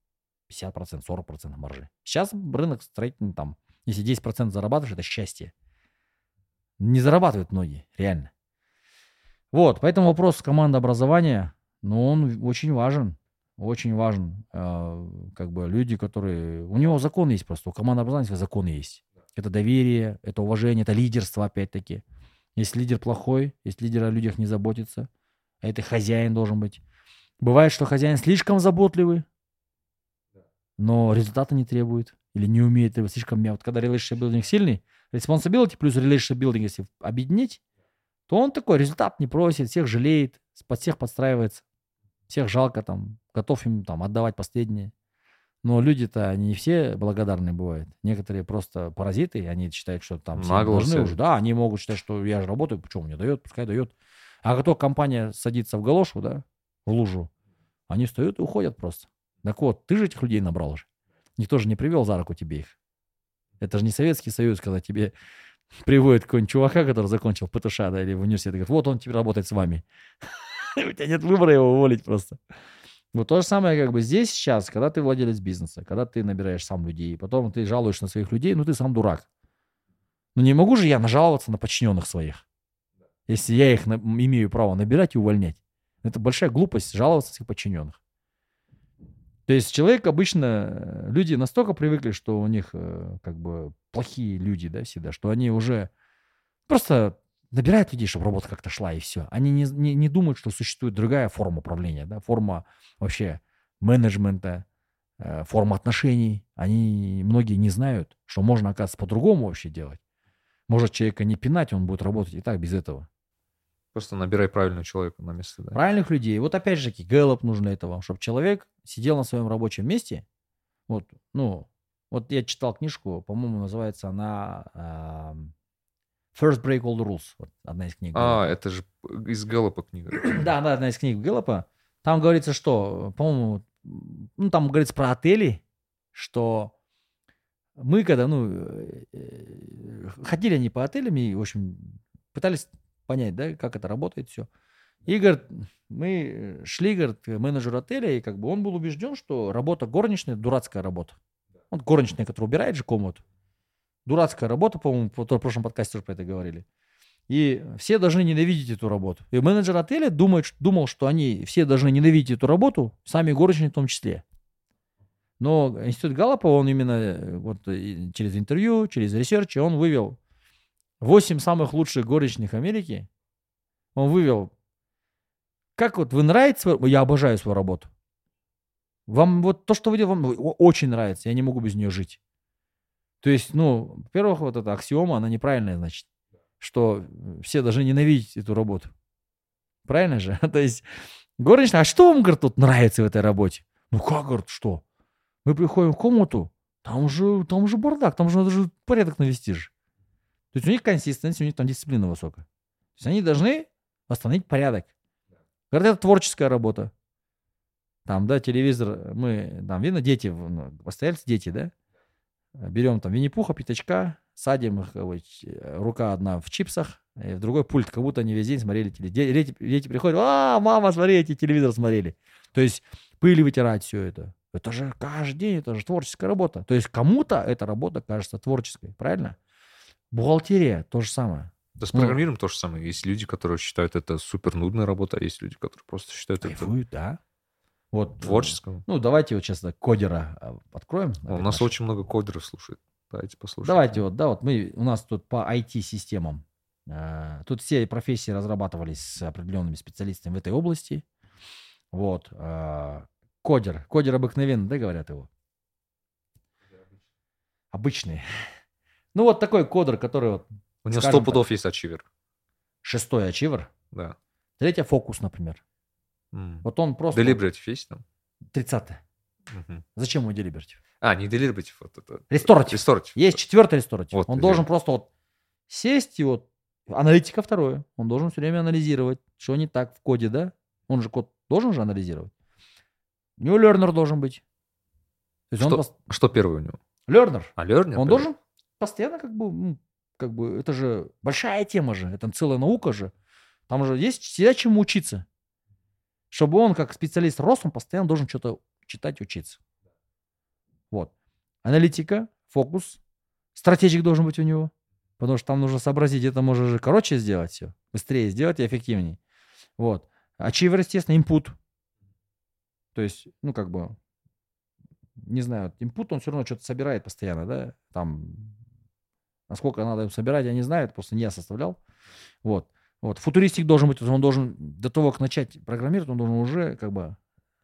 50%, 40% маржи. Сейчас рынок строительный там, если 10% зарабатываешь, это счастье. Не зарабатывают многие, реально. Вот, поэтому вопрос командообразования, ну, он очень важен. Очень важен. Э, как бы люди, которые... У него закон есть просто, у командообразования закон есть. Это доверие, это уважение, это лидерство, опять-таки. Если лидер плохой, если лидер о людях не заботится, а это хозяин должен быть. Бывает, что хозяин слишком заботливый, но результата не требует или не умеет его слишком... Вот когда relationship building сильный, responsibility плюс relationship building, если объединить, то он такой результат не просит, всех жалеет, под всех подстраивается, всех жалко там, готов им там отдавать последнее. Но люди-то не все благодарны бывают. Некоторые просто паразиты, они считают, что там все должны уже. Да, они могут считать, что я же работаю, почему мне дает, пускай дает. А как только компания садится в галошу, да, в лужу, они встают и уходят просто. Так вот, ты же этих людей набрал же. Никто же не привел за руку тебе их. Это же не Советский Союз, когда тебе (laughs) приводит какого-нибудь чувака, который закончил ПТШ, да, или в университете, говорит, вот он теперь работает с вами. (laughs) У тебя нет выбора его уволить просто. Вот то же самое как бы здесь сейчас, когда ты владелец бизнеса, когда ты набираешь сам людей, потом ты жалуешь на своих людей, ну ты сам дурак. Ну не могу же я нажаловаться на подчиненных своих, если я их на, имею право набирать и увольнять. Это большая глупость жаловаться своих подчиненных. То есть человек обычно, люди настолько привыкли, что у них э, как бы плохие люди, да, всегда, что они уже просто набирают людей, чтобы работа как-то шла, и все. Они не, не, не думают, что существует другая форма управления, да, форма вообще менеджмента, э, форма отношений. Они, многие не знают, что можно, оказывается, по-другому вообще делать. Может человека не пинать, он будет работать и так без этого. Просто набирай правильного человека на место. Да. Правильных людей. Вот опять же таки, Гэллоп нужно этого, чтобы человек сидел на своем рабочем месте. Вот, ну, вот я читал книжку, по-моему, называется она First Break All the Rules. Вот одна из книг. А, это же из Гэллопа книга. (coughs) да, да, одна из книг Гэллопа. Там говорится, что, по-моему, ну, там говорится про отели, что мы когда, ну, э, э, ходили они по отелям и, в общем, пытались понять, да, как это работает все. И, говорит, мы шли, говорит, к менеджеру отеля, и как бы он был убежден, что работа горничной – дурацкая работа. Он горничная, которая убирает же комнату. Дурацкая работа, по-моему, в прошлом подкасте уже про это говорили. И все должны ненавидеть эту работу. И менеджер отеля думает, думал, что они все должны ненавидеть эту работу, сами горничные в том числе. Но институт Gallup а, он именно э, вот через интервью, через research, он вывел 8 самых лучших горничных Америки. Он вывел, как вот вы нравится, я обожаю свою работу. Вам вот то, что вы делаете, вам очень нравится, я не могу без нее жить. То есть, ну, во-первых, вот эта аксиома, она неправильная, значит, что все должны ненавидеть эту работу. Правильно же? (laughs) То есть, горничная, а что вам, говорит, тут нравится в этой работе? Ну как, говорит, что? Мы приходим в комнату, там же, там же бардак, там же надо же порядок навести же. То есть у них консистенция, у них там дисциплина высокая. То есть они должны восстановить порядок. Говорят, это творческая работа. Там, да, телевизор, мы, там, видно, дети, ну, постояльцы, дети, да? берем там Винни-Пуха, пятачка, садим их, рука одна в чипсах, и в другой пульт, как будто они весь день смотрели телевизор. Дети, дети приходят, а, мама, смотри, эти телевизор смотрели. То есть пыль вытирать все это. Это же каждый день, это же творческая работа. То есть кому-то эта работа кажется творческой, правильно? Бухгалтерия то же самое. Да с ну, программированием ну, то же самое. Есть люди, которые считают это супер нудная работа, а есть люди, которые просто считают Кайфуют, это... да. Вот, Творческого. Ну, давайте вот сейчас кодера а, откроем. у нас наш. очень много кодеров слушает. Давайте послушаем. Давайте вот, да, вот мы, у нас тут по IT-системам. Э, тут все профессии разрабатывались с определенными специалистами в этой области. Вот. Э, кодер. Кодер обыкновенный, да, говорят его? Обычный. Ну, вот такой кодер, который вот... У него сто пудов есть ачивер. Шестой ачивер? Да. Третья фокус, например. Mm. Вот он просто... Deliberative есть там? 30 угу. Зачем ему deliberative? А, не deliberative. Вот это. Restorative. restorative. Есть четвертый restorative. Вот, он должен просто вот сесть и вот... Аналитика второе. Он должен все время анализировать, что не так в коде, да? Он же код должен же анализировать. У него learner должен быть. То есть что, он что первый у него? Learner. А learner? Он должен постоянно как бы ну, как бы, это же большая тема же, это целая наука же. Там же есть всегда чему учиться. Чтобы он, как специалист рос, он постоянно должен что-то читать, учиться. Вот. Аналитика, фокус, стратегик должен быть у него. Потому что там нужно сообразить, это можно же короче сделать все, быстрее сделать и эффективнее. Вот. Ачивер, естественно, input. То есть, ну, как бы, не знаю, input, он все равно что-то собирает постоянно, да, там, насколько надо собирать, я не знаю, это просто не я составлял. Вот. Вот. Футуристик должен быть, он должен до того, как начать программировать, он должен уже как бы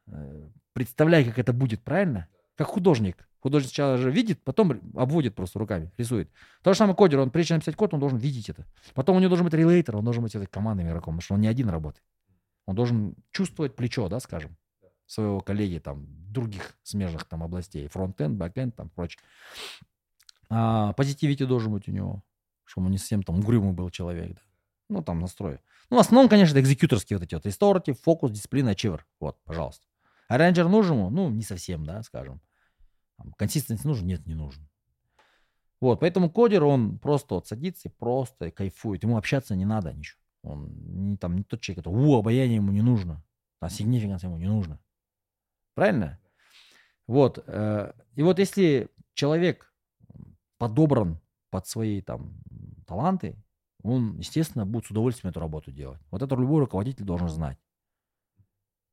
э, представлять, как это будет, правильно? Как художник. Художник сначала же видит, потом обводит просто руками, рисует. То же самое кодер, он прежде чем написать код, он должен видеть это. Потом у него должен быть relator, он должен быть этой командой игроком, потому что он не один работает. Он должен чувствовать плечо, да, скажем, своего коллеги там других смежных там областей, front-end, back-end, там прочее. А positivity должен быть у него, чтобы он не совсем там угрюмый был человек, да. Ну, там настрой. Ну, в основном, конечно, executor ские вот эти вот. Restorative, focus, дисциплина, achiever. Вот, пожалуйста. А нужен ему? Ну, не совсем, да, скажем. Consistency нужен? Нет, не нужен. Вот, поэтому кодер, он просто вот садится и просто кайфует. Ему общаться не надо ничего. Он не, там, не тот человек, который, у, обаяние ему не нужно. А significance ему не нужно. Правильно? Вот. Э, и вот если человек подобран под свои там таланты, он, естественно, будет с удовольствием эту работу делать. Вот это любой руководитель должен знать.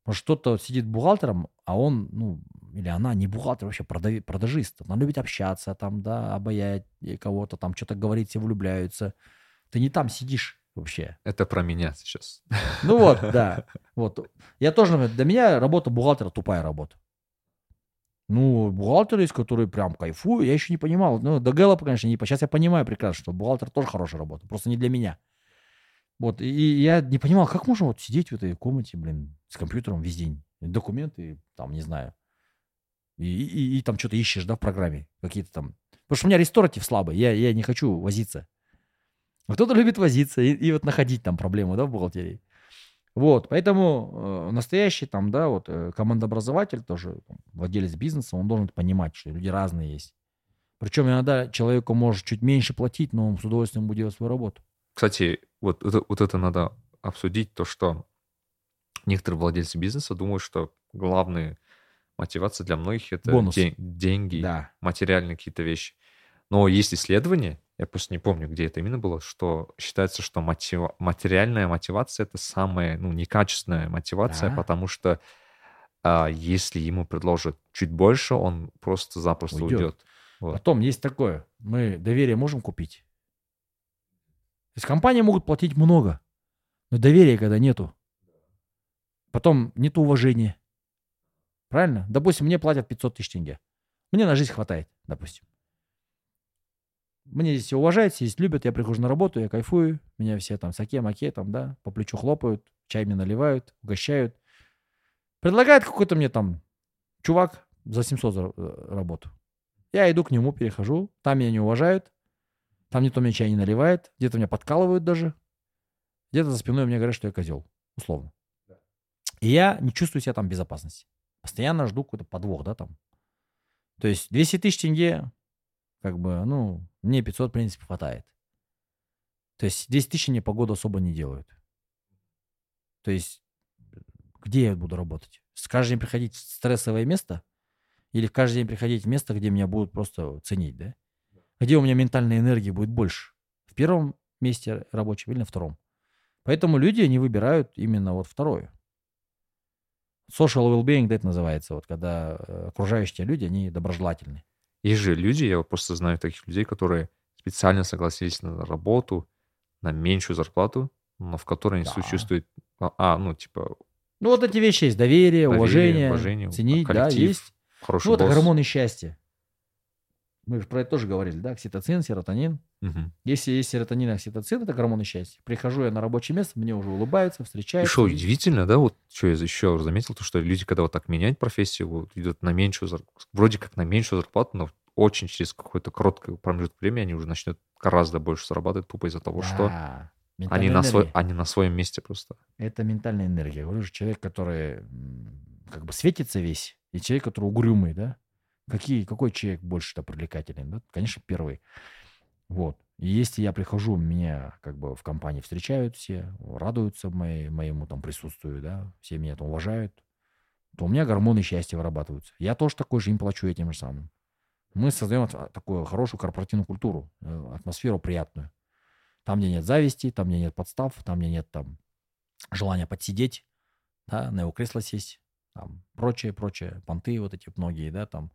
Может, кто-то сидит бухгалтером, а он, ну, или она не бухгалтер, вообще продави, продажист. Она любит общаться, там, да, обаять кого-то, там, что-то говорить, все влюбляются. Ты не там сидишь вообще. Это про меня сейчас. Ну вот, да. (laughs) Вот. Я тоже, для меня работа бухгалтера тупая работа. Ну, бухгалтер есть, который прям кайфует. Я еще не понимал. Ну, до Гэллопа, конечно, не... Сейчас я понимаю прекрасно, что бухгалтер тоже хорошая работа. Просто не для меня. Вот. И я не понимал, как можно вот сидеть в этой комнате, блин, с компьютером весь день. Документы, там, не знаю. И, и, и там что-то ищешь, да, в программе. Какие-то там... Потому что у меня ресторатив слабый. Я, я не хочу возиться. А кто-то любит возиться и, и вот находить там проблему, да, в бухгалтерии. Вот, поэтому э, настоящий там, да, вот э, командообразователь тоже, там, владелец бизнеса, он должен понимать, что люди разные есть. Причем иногда человеку может чуть меньше платить, но он с удовольствием будет делать свою работу. Кстати, вот это, вот это надо обсудить, то, что некоторые владельцы бизнеса думают, что главная мотивация для многих это Бонус. день- деньги, Да. материальные какие-то вещи. Но есть исследование, я просто не помню, где это именно было, что считается, что мотива- материальная мотивация это самая, ну, некачественная мотивация, Да. потому что а, если ему предложат чуть больше, он просто-запросто Уйдет. уйдет. Вот. Потом есть такое, мы доверие можем купить. То есть компании могут платить много, но доверия когда нету. Потом нету уважения. Правильно? Допустим, мне платят 500 тысяч тенге. Мне на жизнь хватает, допустим. Мне здесь все уважают, здесь любят, я прихожу на работу, я кайфую, меня все там саке-маке, там, да, по плечу хлопают, чай мне наливают, угощают. Предлагает какой-то мне там чувак за 700 за э, работу. Я иду к нему, перехожу, там меня не уважают, там никто мне чай не наливает, где-то меня подкалывают даже, где-то за спиной мне говорят, что я козел, условно. И я не чувствую себя там в безопасности. Постоянно жду какой-то подвох, да, там. То есть 200 тысяч тенге, как бы, ну, мне 500, в принципе, хватает. То есть 10 тысяч мне погоду особо не делают. То есть где я буду работать? Каждый день приходить в стрессовое место? Или каждый день приходить в место, где меня будут просто ценить, да? Где у меня ментальной энергии будет больше? В первом месте рабочем или на втором? Поэтому люди, они выбирают именно вот второе. Social well-being, да, это называется, вот когда э, окружающие люди, они доброжелательны. Есть же люди, я просто знаю таких людей, которые специально согласились на работу, на меньшую зарплату, но в которой они Да. чувствуют, а, а, ну, типа, Ну, вот эти вещи есть. Доверие, Доверие, уважение, уважение, ценить, да, коллектив, есть. хороший Ну, это босс. гормоны счастья. Мы же про это тоже говорили, да, окситоцин, серотонин. Мгм. Если есть серотонин и окситоцин, это гормоны счастья. Прихожу я на рабочее место, мне уже улыбаются, И встречаются. что удивительно, да, вот что я еще заметил, то что люди, когда вот так меняют профессию, вот идут на меньшую зарплату, вроде как на меньшую зарплату, но очень через какой-то короткий промежуток времени они уже начнут гораздо больше зарабатывать тупо из-за того, что Да, они ментальная на, свой, они на своем месте просто. Это ментальная энергия. Говорю же, человек, который как бы светится весь, и человек, который угрюмый, да? Какие, какой человек больше-то привлекателен? Да? Конечно, первый. Вот. И если я прихожу, меня как бы в компании встречают все, радуются моей, моему там присутствию, да, все меня там уважают, то у меня гормоны счастья вырабатываются. Я тоже такой же им плачу этим же самым. Мы создаем от- такую хорошую корпоративную культуру, э, атмосферу приятную. Там, где нет зависти, там, где нет подстав, там, где нет там желания подсидеть, да, на его кресло сесть, там, прочее, прочее, понты вот эти многие, да, там,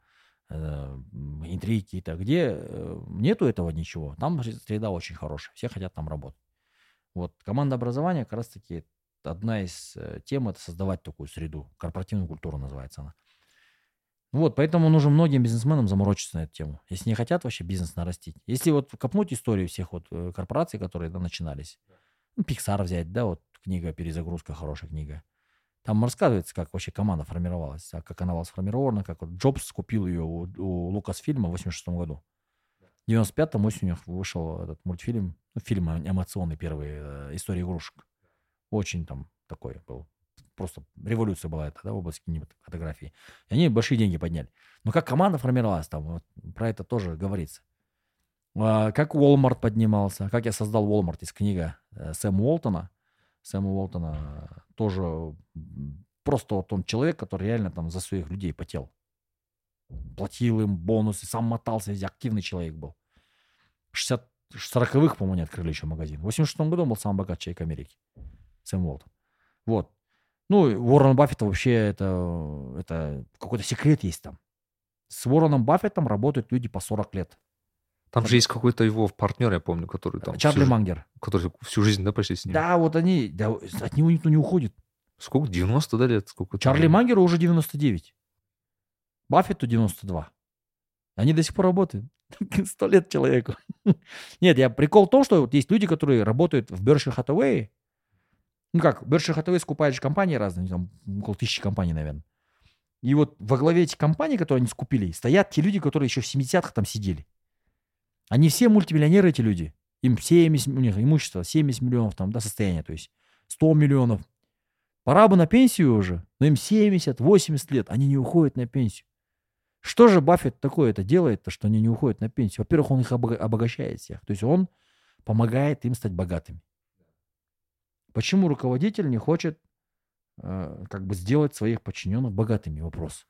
интриги какие-то, где э, нету этого ничего, там среда очень хорошая, все хотят там работать. Вот команда образования как раз-таки одна из э, тем это создавать такую среду, корпоративную культуру называется она. Вот, поэтому нужно многим бизнесменам заморочиться на эту тему, если не хотят вообще бизнес нарастить. Если вот копнуть историю всех вот э, корпораций, которые да, начинались, ну, Pixar взять, да, вот книга «Перезагрузка», хорошая книга. Там рассказывается, как вообще команда формировалась, а как она была сформирована, как вот Джобс купил ее у, у Лукасфильма в 86 году. В 95-м осенью вышел этот мультфильм, ну, фильм эмоционный первый, э, «История игрушек». Очень там такой был. Просто революция была это, да, в области кинематографии. И они большие деньги подняли. Но как команда формировалась там, вот, про это тоже говорится. А, Как Walmart поднимался, как я создал Walmart, есть книга э, Сэма Уолтона. Сэма Уолтона тоже просто вот он человек, который реально там за своих людей потел. Платил им бонусы, сам мотался, активный человек был. 60 40-х, по-моему, они открыли еще магазин. В 86 году он был самый богатый человек Америки. Сэм Уолтон. Вот. Ну, Уоррен Баффета вообще это, это какой-то секрет есть там. С Уорреном Баффетом работают люди по 40 лет. Там же есть какой-то его партнер, я помню, который там... Чарли всю, Мангер. Который всю жизнь, да, почти с ним? Да, вот они, да, от него никто не уходит. Сколько? 90, да, лет? Сколько там? Чарли Мангеру уже 99. Баффету 92. Они до сих пор работают. (laughs) Сто лет человеку. (laughs) Нет, я прикол в том, что вот есть люди, которые работают в Berkshire Hathaway. Ну как, Berkshire Hathaway скупает же компании разные, там около тысячи компаний, наверное. И вот во главе этих компаний, которые они скупили, стоят те люди, которые еще в 70-х там сидели. Они все мультимиллионеры, эти люди. Им 70, у них имущество 70 миллионов там, да, состояние, то есть 100 миллионов. Пора бы на пенсию уже, но им 70, 80 лет, они не уходят на пенсию. Что же Баффет такое это делает-то, что они не уходят на пенсию? Во-первых, он их обога- обогащает всех. То есть он помогает им стать богатыми. Почему руководитель не хочет э, как бы сделать своих подчиненных богатыми? Вопрос.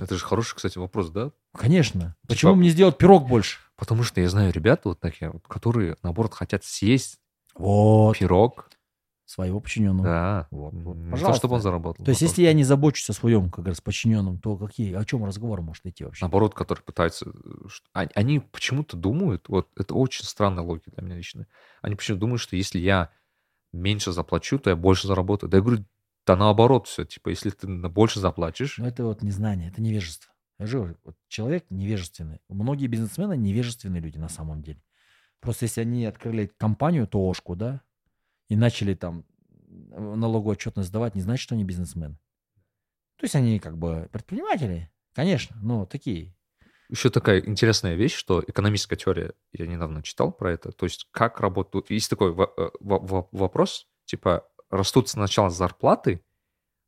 Это же хороший, кстати, вопрос, да? Конечно. Почему мне сделать пирог больше? Потому что я знаю ребят вот такие, которые, наоборот, хотят съесть Вот. пирог, Своего подчиненного. да, Вот, вот. не то, Пожалуйста. чтобы он заработал. То есть, а если я не забочусь о своем, как раз, подчиненном, то какие, о чем разговор может идти вообще? наоборот, которые пытаются... э, Они, они почему-то думают, вот это очень странная логика для меня лично, они почему-то думают, что если я меньше заплачу, то я больше заработаю. Да я говорю, да наоборот все, типа, если ты больше заплатишь, Ну, это вот незнание, это невежество. Я же говорю, вот человек невежественный. Многие бизнесмены невежественные люди на самом деле. Просто если они открыли компанию, ТОшку, да, и начали там налоговую отчетность сдавать, не значит, что они бизнесмены. То есть они как бы предприниматели, конечно, но такие. Еще такая интересная вещь, что экономическая теория, я недавно читал про это, то есть как работают... Есть такой э, во- во- вопрос, типа, растут сначала зарплаты,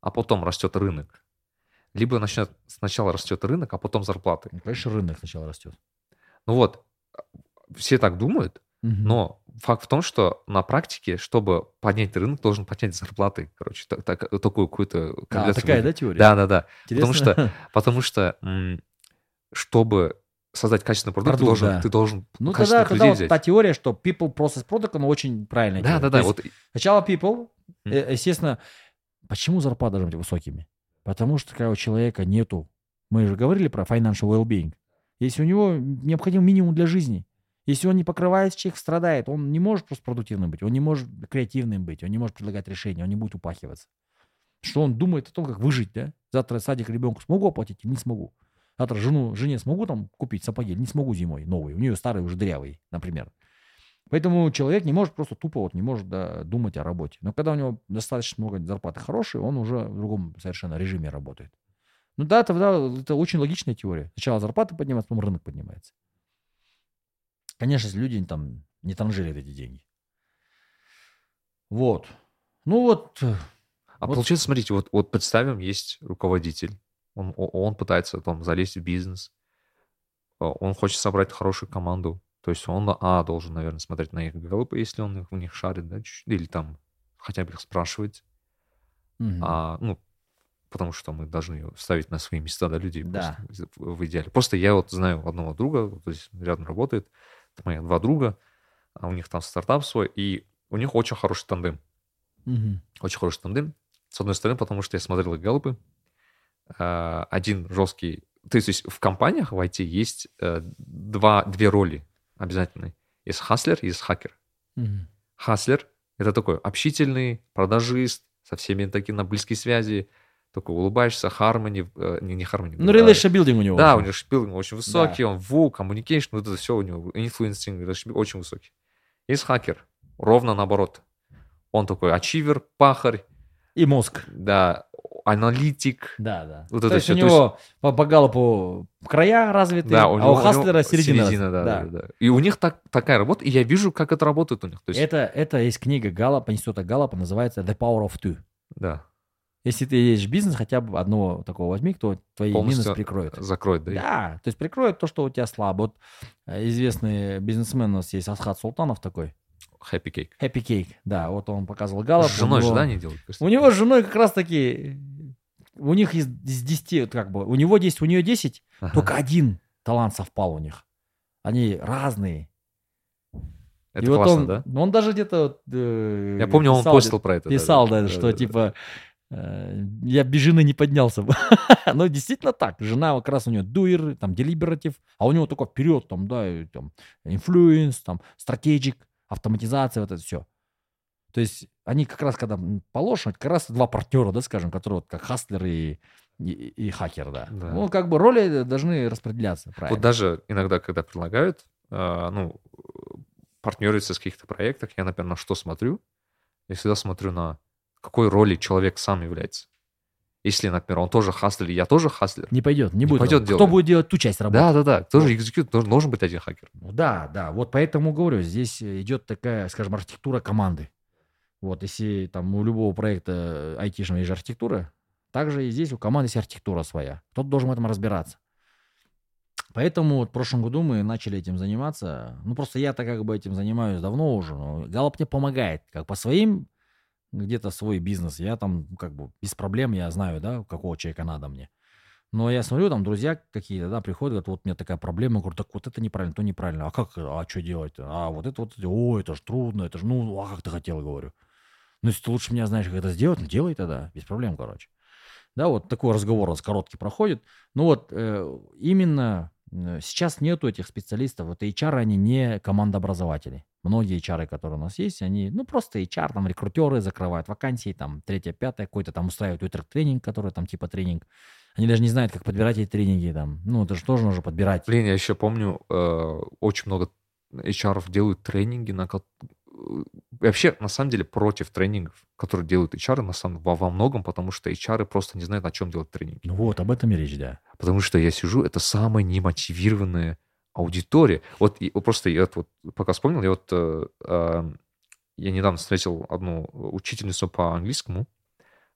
а потом растет рынок. Либо начнет, сначала растет рынок, а потом зарплаты. Ну, конечно, рынок сначала растет. Ну вот, все так думают, Мгм. но факт в том, что на практике, чтобы поднять рынок, должен поднять зарплаты. Короче, так- так- такую какую-то... А, такая, да, теория? Да, да, да. Потому Интересно. что, потому что чтобы создать качественный продукт, ты Продукт, должен, да. ты должен Ну, тогда, тогда людей вот взять. та теория, что people process product, она очень правильная. Да, теория. да, да. Вот Сначала people, э, естественно, почему зарплаты должны быть высокими? Потому что когда у человека нету, мы же говорили про financial well-being, если у него необходим минимум для жизни, если он не покрывает, человек страдает, он не может просто продуктивным быть, он не может креативным быть, он не может предлагать решения, он не будет упахиваться. Что он думает о том, как выжить, да? Завтра садик ребенку смогу оплатить или не смогу? Завтра жену, жене смогу там купить сапоги не смогу зимой новые? У нее старые уже дырявые, например. Поэтому человек не может просто тупо вот не может да, думать о работе. Но когда у него достаточно много зарплаты хорошие, он уже в другом совершенно режиме работает. Ну да, тогда это очень логичная теория. Сначала зарплата поднимается, потом рынок поднимается. Конечно, если люди там не транжирят эти деньги. Вот. Ну вот, А Вот. получается, смотрите, вот, вот представим, есть руководитель, он, он пытается там залезть в бизнес, э, он хочет собрать хорошую команду. То есть он, а, должен, наверное, смотреть на их галопы, если он в них шарит, да, или там хотя бы их спрашивать. Мгм. А, ну, потому что мы должны ставить на свои места, да, людей Да. просто в идеале. Просто я вот знаю одного друга, вот здесь рядом работает, это мои два друга, а у них там стартап свой, и у них очень хороший тандем. Мгм. Очень хороший тандем. С одной стороны, потому что я смотрел их галопы. А, Один жесткий... То есть в компаниях в IT есть э, два, две роли обязательные. Есть хаслер, есть хакер. Хаслер — это такой общительный продажист, со всеми такие на близкие связи, такой улыбаешься, хармони, э, не, не хармони. Ну, да, relationship building у него. Да, у него шпилинг очень высокий, он ву, communication, вот это все у него, influencing, relationship очень высокий. Есть хакер, ровно наоборот. Он такой ачивер, пахарь, И мозг. да, аналитик. Да, да. Вот то это есть всё, у то него по, по галопу края развиты, Да, а у у него, у него Хаслера середина. середина, да, да. да, да. И у них так, такая работа, и я вижу, как это работает у них. То есть, Это, это есть книга Галлопа, института Галлопа, называется The Power of Two. да, Если ты есть бизнес, хотя бы одного такого возьми, кто твои Полностью минусы прикроет. закроет, да. Да, то есть прикроет то, что у тебя слабо. Вот э, известный бизнесмен у нас есть Асхат Султанов такой. Happy cake. Happy Cake. Да, вот он показывал Галлоп. С женой же, него- да, не делают? У него с женой как раз таки... У них из, из 10, вот как бы, у него 10, у нее 10, Ага. только один талант совпал у них. Они разные. Это И вот классно, он, да? он даже где-то... вот, э, Я помню, он писал постил про это. Писал, да, да, что да, да. типа э, я без жены не поднялся бы. (laughs) Ну, действительно так. Жена как раз у нее дуэр, там, делибератив, а у него только вперед, там, да, и там, influence, там, strategic, автоматизация, вот это все. То есть они как раз, когда положено, как раз два партнера, да, скажем, которые вот как хаслер и, и, и хакер, да. Да. Ну, как бы роли должны распределяться, правильно. Вот даже иногда, когда предлагают, а, ну, партнериться с каких-то проектах, я, например, на что смотрю? Я всегда смотрю на какой роли человек сам является. Если, например, он тоже хаслер, и я тоже хаслер. Не пойдет, не, Не будет. пойдет Кто будет делать ту часть работы? Да, да, да. Тоже execute, должен, должен быть один хакер. Ну да, да. Вот поэтому говорю, здесь идет такая, скажем, архитектура команды. Вот если там у любого проекта айтишного есть архитектура, также и здесь у команды есть архитектура своя. Кто-то должен в этом разбираться. Поэтому вот в прошлом году мы начали этим заниматься. Ну, просто я-то как бы этим занимаюсь давно уже. Но Галоп мне помогает. Как по своим, где-то свой бизнес. Я там как бы без проблем, я знаю, да, какого человека надо мне. Но я смотрю, там друзья какие-то, да, приходят, говорят, вот у меня такая проблема, я говорю, так вот это неправильно, то неправильно, а как, а что делать? А вот это вот, о, это же трудно, это же, ну, а как ты хотел, говорю. Ну, если ты лучше меня знаешь, как это сделать, ну, делай тогда, без проблем, короче. Да, вот такой разговор у нас короткий проходит. Ну вот э, именно э, сейчас нету этих специалистов. Вот HR, они не командообразователи. Многие HR, которые у нас есть, они, ну, просто HR, там, рекрутеры закрывают вакансии, там, третье, пятое, какой-то там устраивают тренинг, который там типа тренинг. Они даже не знают, как подбирать эти тренинги, там. Ну, это же тоже нужно подбирать. Блин, я еще помню, э, очень много HR делают тренинги, на э, вообще, на самом деле, против тренингов, которые делают HR, на самом, во, во многом, потому что HR просто не знают, на чем делать тренинги. Ну вот, об этом и речь, да. Потому что я сижу, это самая немотивированная аудитория. Вот, и, просто я вот пока вспомнил, я вот э, э, я недавно встретил одну учительницу по английскому.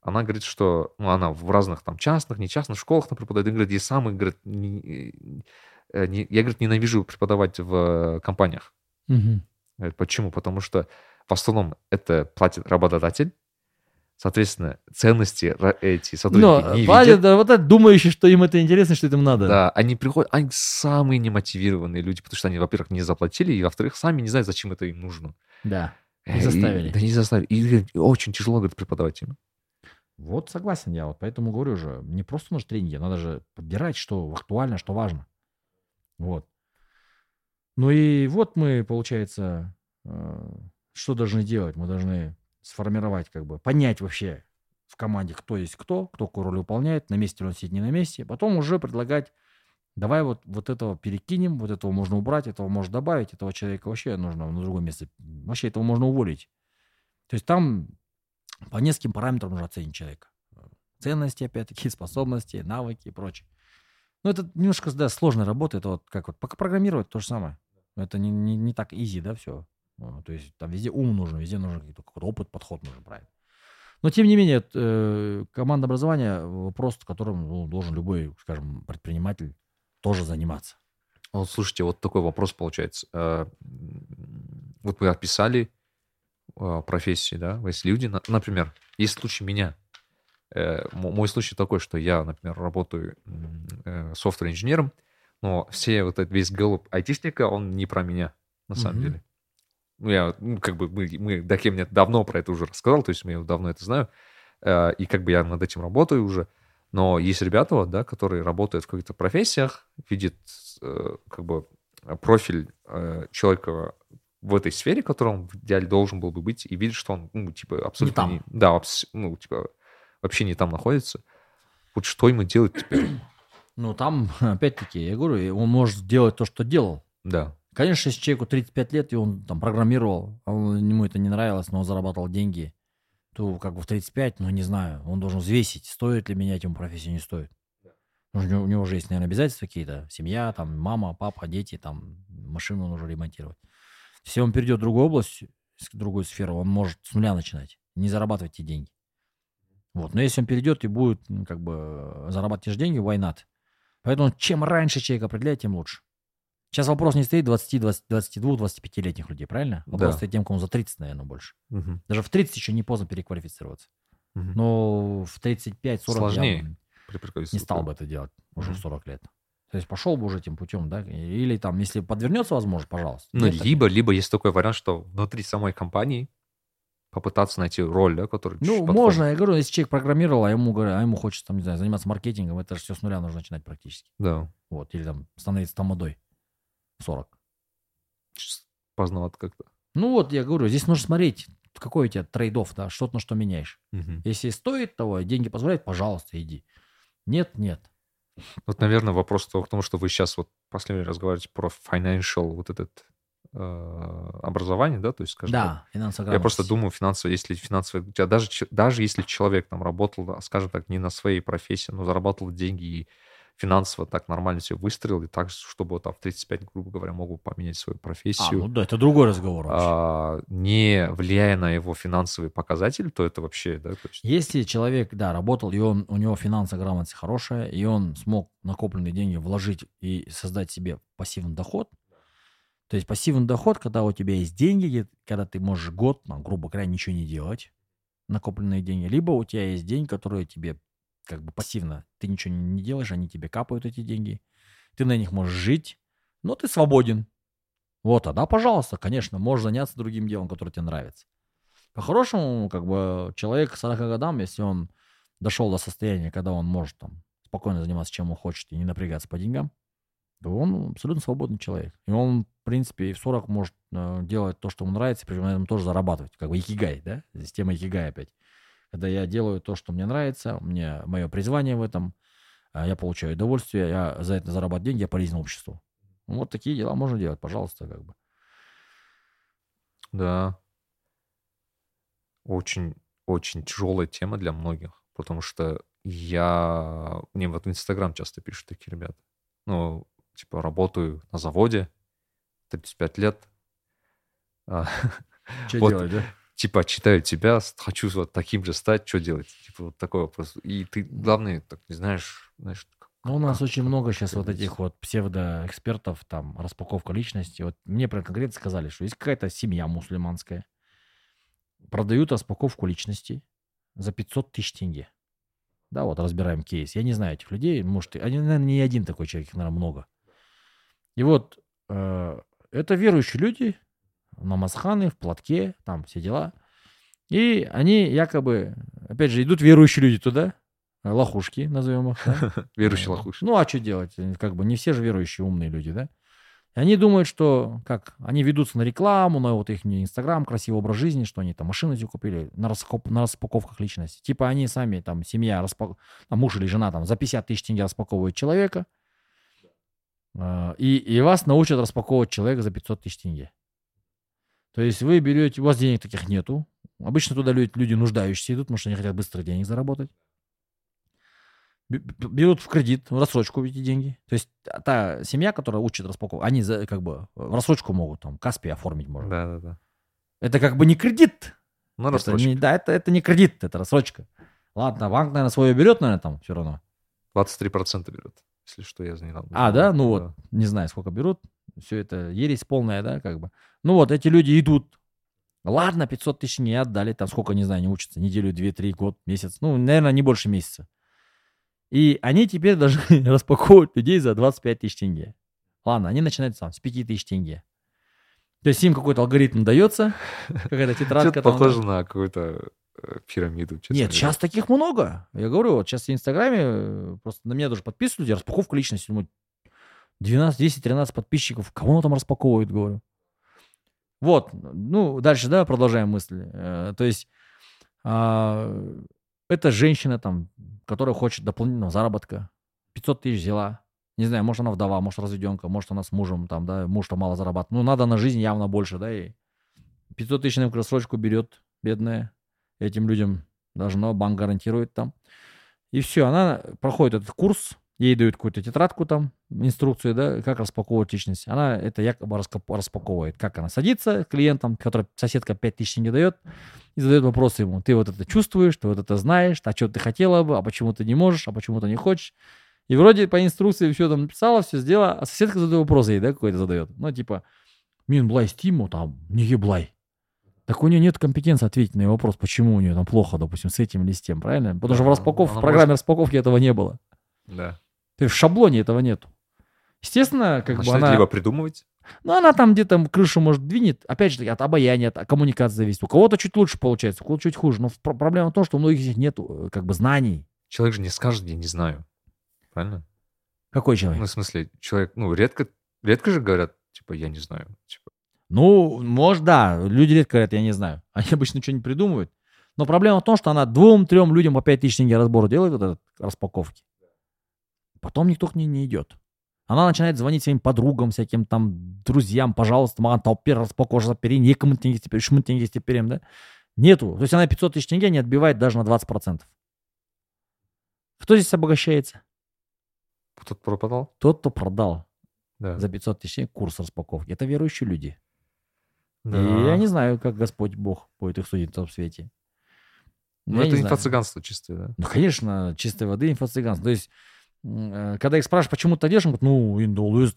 Она говорит, что ну, она в разных там частных, нечастных школах, например, преподает. И говорит, я сам, говорит, не- э, не- я, говорит, ненавижу преподавать в э, компаниях. Говорит, почему? Потому что в основном это платит работодатель, соответственно, ценности эти сотрудники Но не платят, видят. да, вот это думающие, что им это интересно, что это им надо. Да, они приходят, они самые немотивированные люди, потому что они, во-первых, не заплатили, и, во-вторых, сами не знают, зачем это им нужно. Да. Э, Не и- заставили. да не заставили. И говорит, очень тяжело, говорит, преподавать им. Вот согласен я, вот поэтому говорю же, не просто нужно тренинги, надо же подбирать, что актуально, что важно. Вот. Ну и вот мы, получается, э, что должны делать? Мы должны сформировать, как бы, понять вообще в команде, кто есть кто, кто какую роль выполняет, на месте ли он сидит, не на месте. Потом уже предлагать, давай вот, вот этого перекинем, вот этого можно убрать, этого можно добавить, этого человека вообще нужно на другое место. Вообще этого можно уволить. То есть там по нескольким параметрам нужно оценить человека. Ценности, опять-таки, (laughs) способности, навыки и прочее. Ну, это немножко, да, сложная работа. Это вот как вот программировать то же самое. Это не, не, не так изи, да, все. То есть там везде ум нужен, везде нужен какой-то опыт, подход нужен, правильно. Но, тем не менее, э, команда образования – вопрос, которым ну, должен любой, скажем, предприниматель тоже заниматься. Вот слушайте, вот такой вопрос получается. Э, Вот мы описали э, профессии, да, есть люди, на- например, есть случай меня. Э, мо- Мой случай такой, что я, например, работаю софтвер-инженером, но все вот этот весь голубь айтишника, он не про меня, на самом Мгм. деле. Ну, я, ну, как бы, мы, мы да, мне давно про это уже рассказал, то есть я давно это знаю, э, и как бы я над этим работаю уже, но есть ребята, вот, да, которые работают в каких-то профессиях, видят э, как бы профиль э, человека в этой сфере, которым в идеале должен был бы быть, и видят, что он, ну, типа, абсолютно... там. да, абс- ну, типа, вообще не там находится. Вот что ему делать теперь? Ну, там, опять-таки, я говорю, он может делать то, что делал. Да. Конечно, если человеку 35 лет, и он там программировал, а он- ему это не нравилось, но он зарабатывал деньги, то как бы в 35, ну, не знаю, он должен взвесить, стоит ли менять ему профессию, не стоит. У него, у него уже есть, наверное, обязательства какие-то. Семья, там, мама, папа, дети, там, машину нужно ремонтировать. Если он перейдет в другую область, в другую сферу, он может с нуля начинать, не зарабатывать эти деньги. Вот. Но если он перейдет и будет как бы зарабатывать те же деньги, why not? Поэтому чем раньше человек определяет, тем лучше. Сейчас вопрос не стоит 20, 20 22, 25-летних людей, правильно? Вопрос Да. стоит тем, кому за 30, наверное, больше. Мгм. Даже в 30 еще не поздно переквалифицироваться. Мгм. Но в 35-40 Сложнее. я не стал бы это делать уже в Мгм. 40 лет. То есть пошел бы уже этим путем, да? Или там, если подвернется возможность, пожалуйста. Ну, Нет, так либо, либо есть такой вариант, что внутри самой компании попытаться найти роль, да, которая Ну, чуть-чуть можно, подходит. я говорю, если человек программировал, а ему, а ему хочется, там, не знаю, заниматься маркетингом, это же все с нуля нужно начинать практически. Да. Вот, или там становиться тамадой в 40. Чё-то Поздновато как-то. Ну вот, я говорю, здесь нужно смотреть, какой у тебя трейдов, да, что-то на что меняешь. Мгм. Если стоит того, деньги позволяют, пожалуйста, иди. Нет, нет. Вот, наверное, вопрос в том, что вы сейчас вот последний раз говорите про financial вот этот э, образование, да, то есть, скажем. Да, финансовая Я просто думаю, финансово, если финансовое, даже, даже если человек там работал, скажем так, не на своей профессии, но заработал деньги и финансово так нормально себе выстроил, и так, чтобы там в 35, грубо говоря, мог бы поменять свою А, профессию, ну да, это другой разговор вообще. а, не влияя на его финансовые показатели, то это вообще, да, то есть, Если человек, да, работал, и он, у него финансовая грамотность хорошая, и он смог накопленные деньги вложить и создать себе пассивный доход, то есть пассивный доход, когда у тебя есть деньги, когда ты можешь год, ну, грубо говоря, ничего не делать, накопленные деньги, либо у тебя есть деньги, которые тебе как бы пассивно, ты ничего не- делаешь, они тебе капают эти деньги, ты на них можешь жить, но ты свободен. Вот, тогда, пожалуйста, конечно, можешь заняться другим делом, которое тебе нравится. По-хорошему, как бы человек к 40 годам, если он дошел до состояния, когда он может там спокойно заниматься чем он хочет и не напрягаться по деньгам, то он абсолютно свободный человек. И он, в принципе, и в 40 может э, делать то, что ему нравится, и причем на этом тоже зарабатывать. Как бы икигай, да? Система икигай опять. Когда я делаю то, что мне нравится, у меня мое призвание в этом, а я получаю удовольствие, я за это зарабатываю деньги, я полезен обществу. Вот такие дела можно делать, пожалуйста, как бы. да, очень, очень тяжелая тема для многих, потому что я, мне вот в Инстаграм часто пишут такие ребята, ну, типа, работаю на заводе, 35 лет, а, Что Вот. делать, да? Типа, читаю тебя, хочу вот таким же стать, что делать? Типа, вот такой вопрос. И ты, главное, так не знаешь, знаешь, Ну, у нас как- очень много сейчас вот этих вот псевдоэкспертов, там, распаковка личности. Вот мне прям конкретно сказали, что есть какая-то семья мусульманская, продают распаковку личности за 500 тысяч тенге. Да, вот разбираем кейс. Я не знаю этих людей, может, они, наверное, не один такой человек, их, наверное, много. И вот э, это верующие люди, намазханы, в платке, там все дела. И они якобы, опять же, идут верующие люди туда, э, лохушки, назовем их, да? (laughs) верующий Э, лохуш. Ну, а что делать? Как бы не все же верующие умные люди, да? И они думают, что как они ведутся на рекламу, на вот их Инстаграм, красивый образ жизни, что они там машины себе купили, на, раскоп- на распаковках личности. Типа они сами, там, семья, распак... там, муж или жена там за 50 тысяч тенге распаковывают человека, э, и, и вас научат распаковывать человека за 500 тысяч тенге. То есть вы берете, у вас денег таких нету. Обычно туда люди, люди нуждающиеся идут, потому что они хотят быстро денег заработать. Берут в кредит, в рассрочку эти деньги. То есть та- семья, которая учит распаковку, они за, как бы в рассрочку могут, там, Каспи оформить можно. Да, да, да. Это как бы не кредит. Ну, Это рассрочка. не, да, это, это не кредит, это рассрочка. Ладно, банк, наверное, свое берет, наверное, там все равно. 23% берет. Если что, я знал. А, да? Ну вот, не знаю, сколько берут. Все это ересь полная, да, как бы. Ну вот, эти люди идут. Ладно, 500 тысяч не отдали, там сколько, не знаю, не учатся, неделю, две, три, год, месяц. Ну, наверное, не больше месяца. И они теперь должны (laughs) распаковывать людей за 25 тысяч тенге. Ладно, они начинают сам с 5 тысяч тенге. То есть им какой-то алгоритм дается, какая-то тетрадка. Что-то похоже на какую-то э, пирамиду. честно Нет, говоря. сейчас таких много. Я говорю, вот сейчас в Инстаграме э, просто на меня даже подписывают люди, распаковка личности. Думаю, 12, 10, 13 подписчиков. Кого он там распаковывает, говорю. Вот, ну, дальше, да, продолжаем мысли. Э, То есть а, это женщина там, которая хочет дополнительного заработка. 500 тысяч взяла. Не знаю, может она вдова, может разведенка, может она с мужем там, да, муж-то мало зарабатывает. Ну, надо на жизнь явно больше, да, ей. 500 тысяч на рассрочку берет, бедная. Этим людям должно, банк гарантирует там. И все, она проходит этот курс, ей дают какую-то тетрадку там, инструкцию, да, как распаковывать личность. Она это якобы распаковывает. Как она садится к клиентам, который соседка 5 тысяч не дает, и задает вопросы ему. Ты вот это чувствуешь, ты вот это знаешь, а что ты хотела бы, а почему ты не можешь, а почему ты не хочешь. И вроде по инструкции все там написала, все сделала, а соседка задает вопрос ей, да, какой-то задает. Ну, типа, мин блай стиму, там, не еблай. Так у нее нет компетенции ответить на вопрос, почему у нее там плохо, допустим, с этим или с тем, правильно? Потому что в Да, распаковке, в программе распаковки этого не было. Да. То есть в шаблоне этого нету. Естественно, как бы Начинает она... либо придумывать. Ну, она там где-то крышу, может, двинет. Опять же, от обаяния, от коммуникации зависит. У кого-то чуть лучше получается, у кого-то чуть хуже. Но проблема в том, что у многих из них нет как бы знаний. Человек же не скажет, я не знаю. Правильно? Какой Ну, человек? в смысле, человек, ну, редко, редко же говорят, типа, я не знаю. Типа, Ну, может, да. Люди редко говорят, я не знаю. (laughs) Они обычно что-нибудь придумывают. Но проблема в том, что она двум-трем людям по 5 тысяч тенге разбор делает, вот этот распаковки. Потом никто к ней не идет. Она начинает звонить своим подругам, всяким там друзьям, пожалуйста, маған тауып бер, распаковка берейін, 2 мың теңге істеп бер, 3 мың теңге істеп беремін, да? Нету. То есть она 500 тысяч тенге не отбивает даже на 20%. Кто здесь обогащается? тот пропадал? Тот, кто продал Да. за 500 тысяч тенге курс распаковки. Это верующие люди. Да. И я не знаю, как Господь Бог будет их судить в том свете. Ну, Я это не знаю. инфо-цыганство чистое, да? Ну, конечно, чистой воды инфо-цыганство. То есть, м, э, когда их спрашивают, почему ты делаешь, он говорит, ну,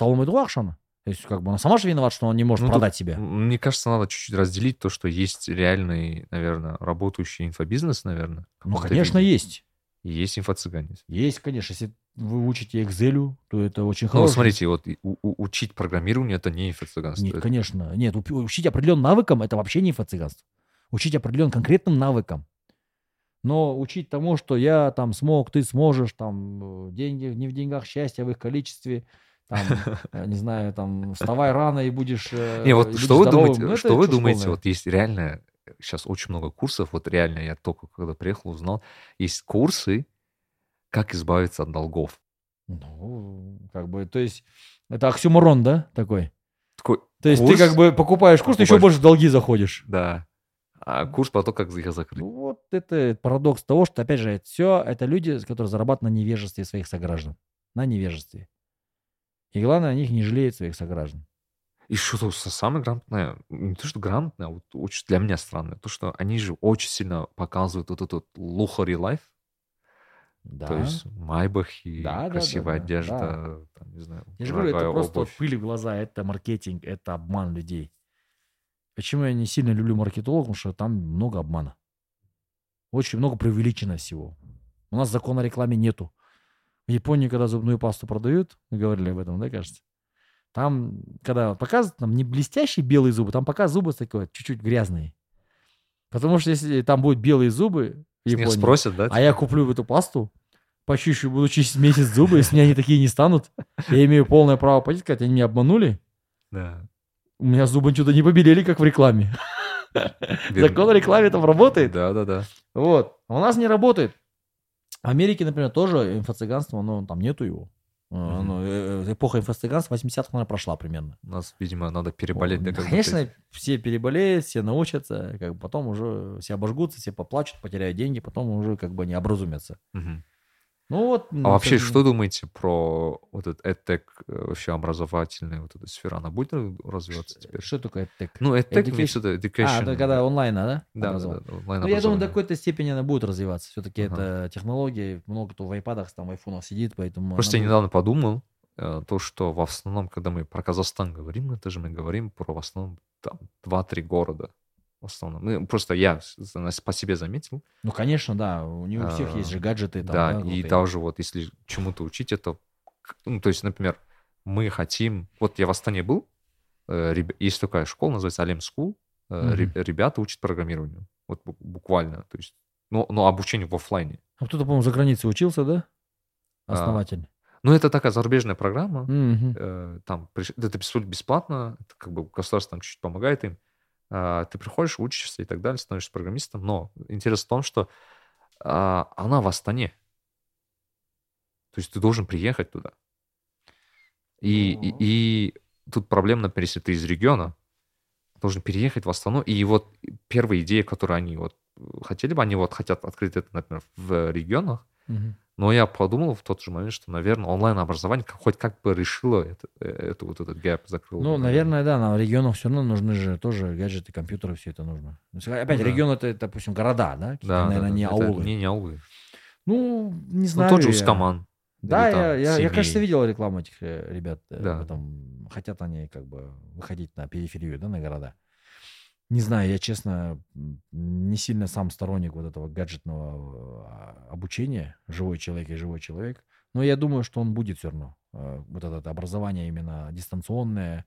алмайды ғой ақшаны. То есть, как бы она сама же виновата, что он не может Ну, продать себя. Мне кажется, надо чуть-чуть разделить то, что есть реальный, наверное, работающий инфобизнес, наверное. Ну, конечно, виде, есть. И есть инфо-цыгане. Есть, конечно. Если вы учите Excel, то это очень Ну, хорошо. смотрите, вот у- у- учить программированию это не инфо-цыганство. Нет, Это- конечно. Нет, учить определенным навыкам это вообще не инфо-цыганство. Учить определенным конкретным навыкам. Но учить тому, что я там смог, ты сможешь, там э, деньги, не в деньгах счастье, а в их количестве, там, (laughs) э, не знаю, там, вставай рано и будешь э, Не, вот что вы думаете, Ну, что вы думаете, вот есть реально, сейчас очень много курсов, вот реально, я только когда приехал, узнал, есть курсы, как избавиться от долгов. Ну, как бы, то есть, это оксюморон, да, такой? Такой То есть ты курс, как бы покупаешь курс, ты еще покупаешь- больше в долги заходишь. Да. А курс про то, как их закрыть. Ну, вот это парадокс того, что, опять же, все это люди, которые зарабатывают на невежестве своих сограждан. На невежестве. И главное, они их не жалеют своих сограждан. И что-то с- самое грамотное, не то, что грамотное, а вот очень для меня странное, то, что они же очень сильно показывают вот этот лухари лайф, Да. то есть майбахи, Да, да, красивая да, да, одежда, там, не знаю, Я же говорю, это просто обувь. пыль в глаза, это маркетинг, это обман людей. Почему я не сильно люблю маркетологов? Потому что там много обмана. Очень много преувеличено всего. У нас закона о рекламе нету. В Японии, когда зубную пасту продают, мы говорили об этом, да, кажется? Там, когда показывают, там не блестящие белые зубы, там пока зубы такие чуть-чуть грязные. Потому что если там будут белые зубы в Японии, спросят, да? а я куплю эту пасту, почищу, буду чистить месяц зубы, если мне они такие не станут, я имею полное право пойти сказать, они меня обманули, Да. У меня зубы что-то не побелели, как в рекламе. Верно. (laughs) Закон о рекламе там работает. Да, да, да. Вот. А у нас не работает. В Америке, например, тоже инфо-цыганство, но там нету его. Э, Эпоха инфо-цыганства 80-х, наверное, прошла примерно. У нас, видимо, надо переболеть. Вот. да, Конечно, есть. все переболеют, все научатся, как бы потом уже все обожгутся, все поплачут, потеряют деньги, потом уже как бы они образумятся. Мгм. Ну вот. А ну, вообще, бы- что думаете про вот этот EdTech, э, вообще образовательная вот эта сфера? Она будет развиваться теперь? Что такое EdTech? Ну, EdTech Education. имеется в виду education. А, это когда онлайн, да? Да, да, да, онлайн Ну, я думаю, до какой-то степени она будет развиваться. Все-таки Ага. это технологии, много кто в айпадах, там, в айфонах сидит, поэтому... Просто я будет- недавно подумал, э, то, что в основном, когда мы про Казахстан говорим, это же мы говорим про в основном там 2-3 города. В основном. Ну, просто я по себе заметил. Ну, конечно, да, у них у всех А, есть же гаджеты. Там, да, да, и даже вот если чему-то учить, это... Ну, то есть, например, мы хотим... Вот я в Астане был, э, есть такая школа, называется Алем School. Мгм. Ребята учат программированию. Вот бу- буквально. То есть, но, но обучение в оффлайне. А кто-то, по-моему, за границей учился, да? А, Основатель. Ну, это такая зарубежная программа. Э, там это бесплатно, это как бы государство там чуть-чуть помогает им. А, ты приходишь, учишься и так далее, становишься программистом, но интерес в том, что а, она в Астане. То есть ты должен приехать туда. И, и, Ну. и тут проблема, например, если ты из региона, должен переехать в Астану, и вот первая идея, которую они вот хотели бы, они вот хотят открыть это, например, в регионах, Мгм. Но я подумал в тот же момент, что, наверное, онлайн-образование хоть как бы решило это, э, эту вот этот гэп, закрыло. Ну, наверное, да, на регионах все равно нужны же тоже гаджеты, компьютеры, все это нужно. Опять, Ну да. регион это, допустим, города, да? Да, наверное, да, да. не Это аулы. Не, не аулы. Ну, не Ну, знаю. тот же. Ускаман. Да, там я, я, я, кажется, семей. видел рекламу этих э, ребят. э, Да. в этом. Хотят они как бы выходить на периферию, да, на города. Не знаю, я, честно, не сильно сам сторонник вот этого гаджетного а, обучения. Живой человек и живой человек. Но я думаю, что он будет все равно. Э, Вот это образование именно дистанционное,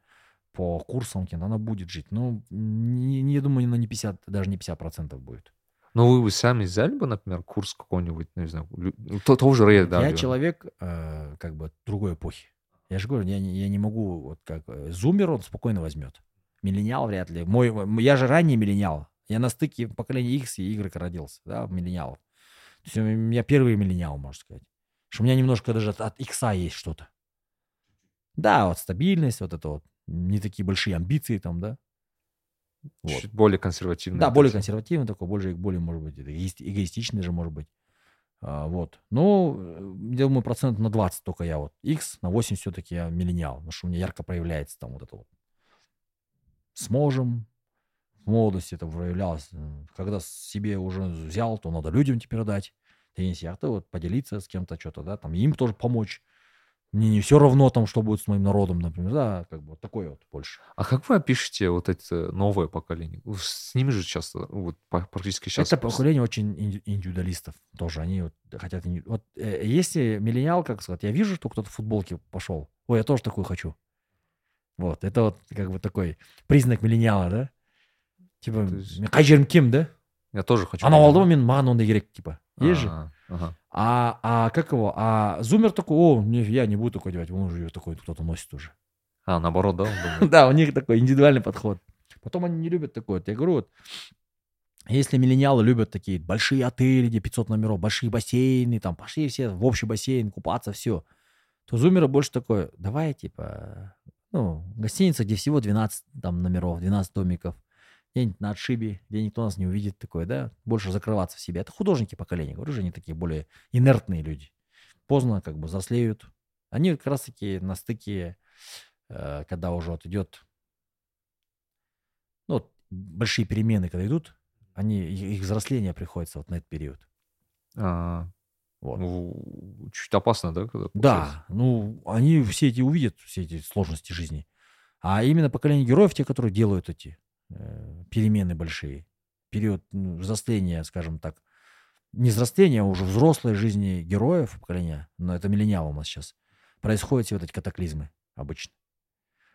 по курсам, каким-то, оно будет жить. Ну, не, не- думаю, оно не 50, даже не 50% будет. Ну, вы бы сами взяли бы, например, курс какой-нибудь, не знаю, ну, то, того же Рэя Я человек э, как бы другой эпохи. Я же говорю, я не, я не могу, вот как э, зумер он спокойно возьмет. Миллениал вряд ли. Мой, я же ранний миллениал. Я на стыке поколения X и Y родился, да, миллениалов. То есть у меня первый миллениал, можно сказать. Что у меня немножко даже от, от X есть что-то. Да, вот стабильность, вот это вот, не такие большие амбиции там, да. Вот. Чуть более консервативный. Да, более консервативный такой, более, более может быть, эгоист- эгоистичный же, может быть. А, вот. Ну, я думаю, процент на 20 только я вот. X, на 80 все-таки я миллениал, потому что у меня ярко проявляется там вот это вот. Сможем. В молодости это проявлялось. Э, Когда себе уже взял, то надо людям теперь дать. Ты не сияқты, вот поделиться с кем-то что-то, да, там им тоже помочь. Мне не все равно там, что будет с моим народом, например, да, как бы вот такое вот больше. А как вы опишете вот это новое поколение? С ними же часто, вот практически сейчас. Это поколение очень инди- индивидуалистов тоже. Они вот хотят... Вот э, если миллениал, как сказать, я вижу, что кто-то в футболке пошел. Ой, я тоже такую хочу. Вот, это вот как бы такой признак миллениала, да? Типа, есть- қай жерім кем, да? Я тоже хочу. Анау алды ма мен маған ондай керек, типа. Есть же? А, ага. А, а как его? А зумер такой, о, не, я не буду такой одевать, он уже её такой кто-то носит уже. А, наоборот, да? (laughs) Да, у них такой индивидуальный подход. Потом они не любят такое. Я говорю, вот, если миллениалы любят такие большие отели, где 500 номеров, большие бассейны, там пошли все в общий бассейн купаться, все, то зумеры больше такое, давай, типа, ну, гостиница, где всего 12 там номеров, 12 домиков, где-нибудь на отшибе, где никто нас не увидит, такое, да, больше закрываться в себе. Это художники поколения, говорю же, они такие более инертные люди. Поздно как бы взрослеют. Они как раз таки на стыке, э, когда уже вот идет, ну, вот большие перемены, когда идут, они, их взросление приходится вот на этот период. А, Вот. ну, чуть опасно, да? когда получается? Да, ну, они все эти увидят, все эти сложности жизни. А именно поколение героев, те, которые делают эти э, перемены большие, период взросления, скажем так, не взросления, а уже взрослой жизни героев поколения, но это миллениал у нас сейчас, происходят все вот эти катаклизмы обычно.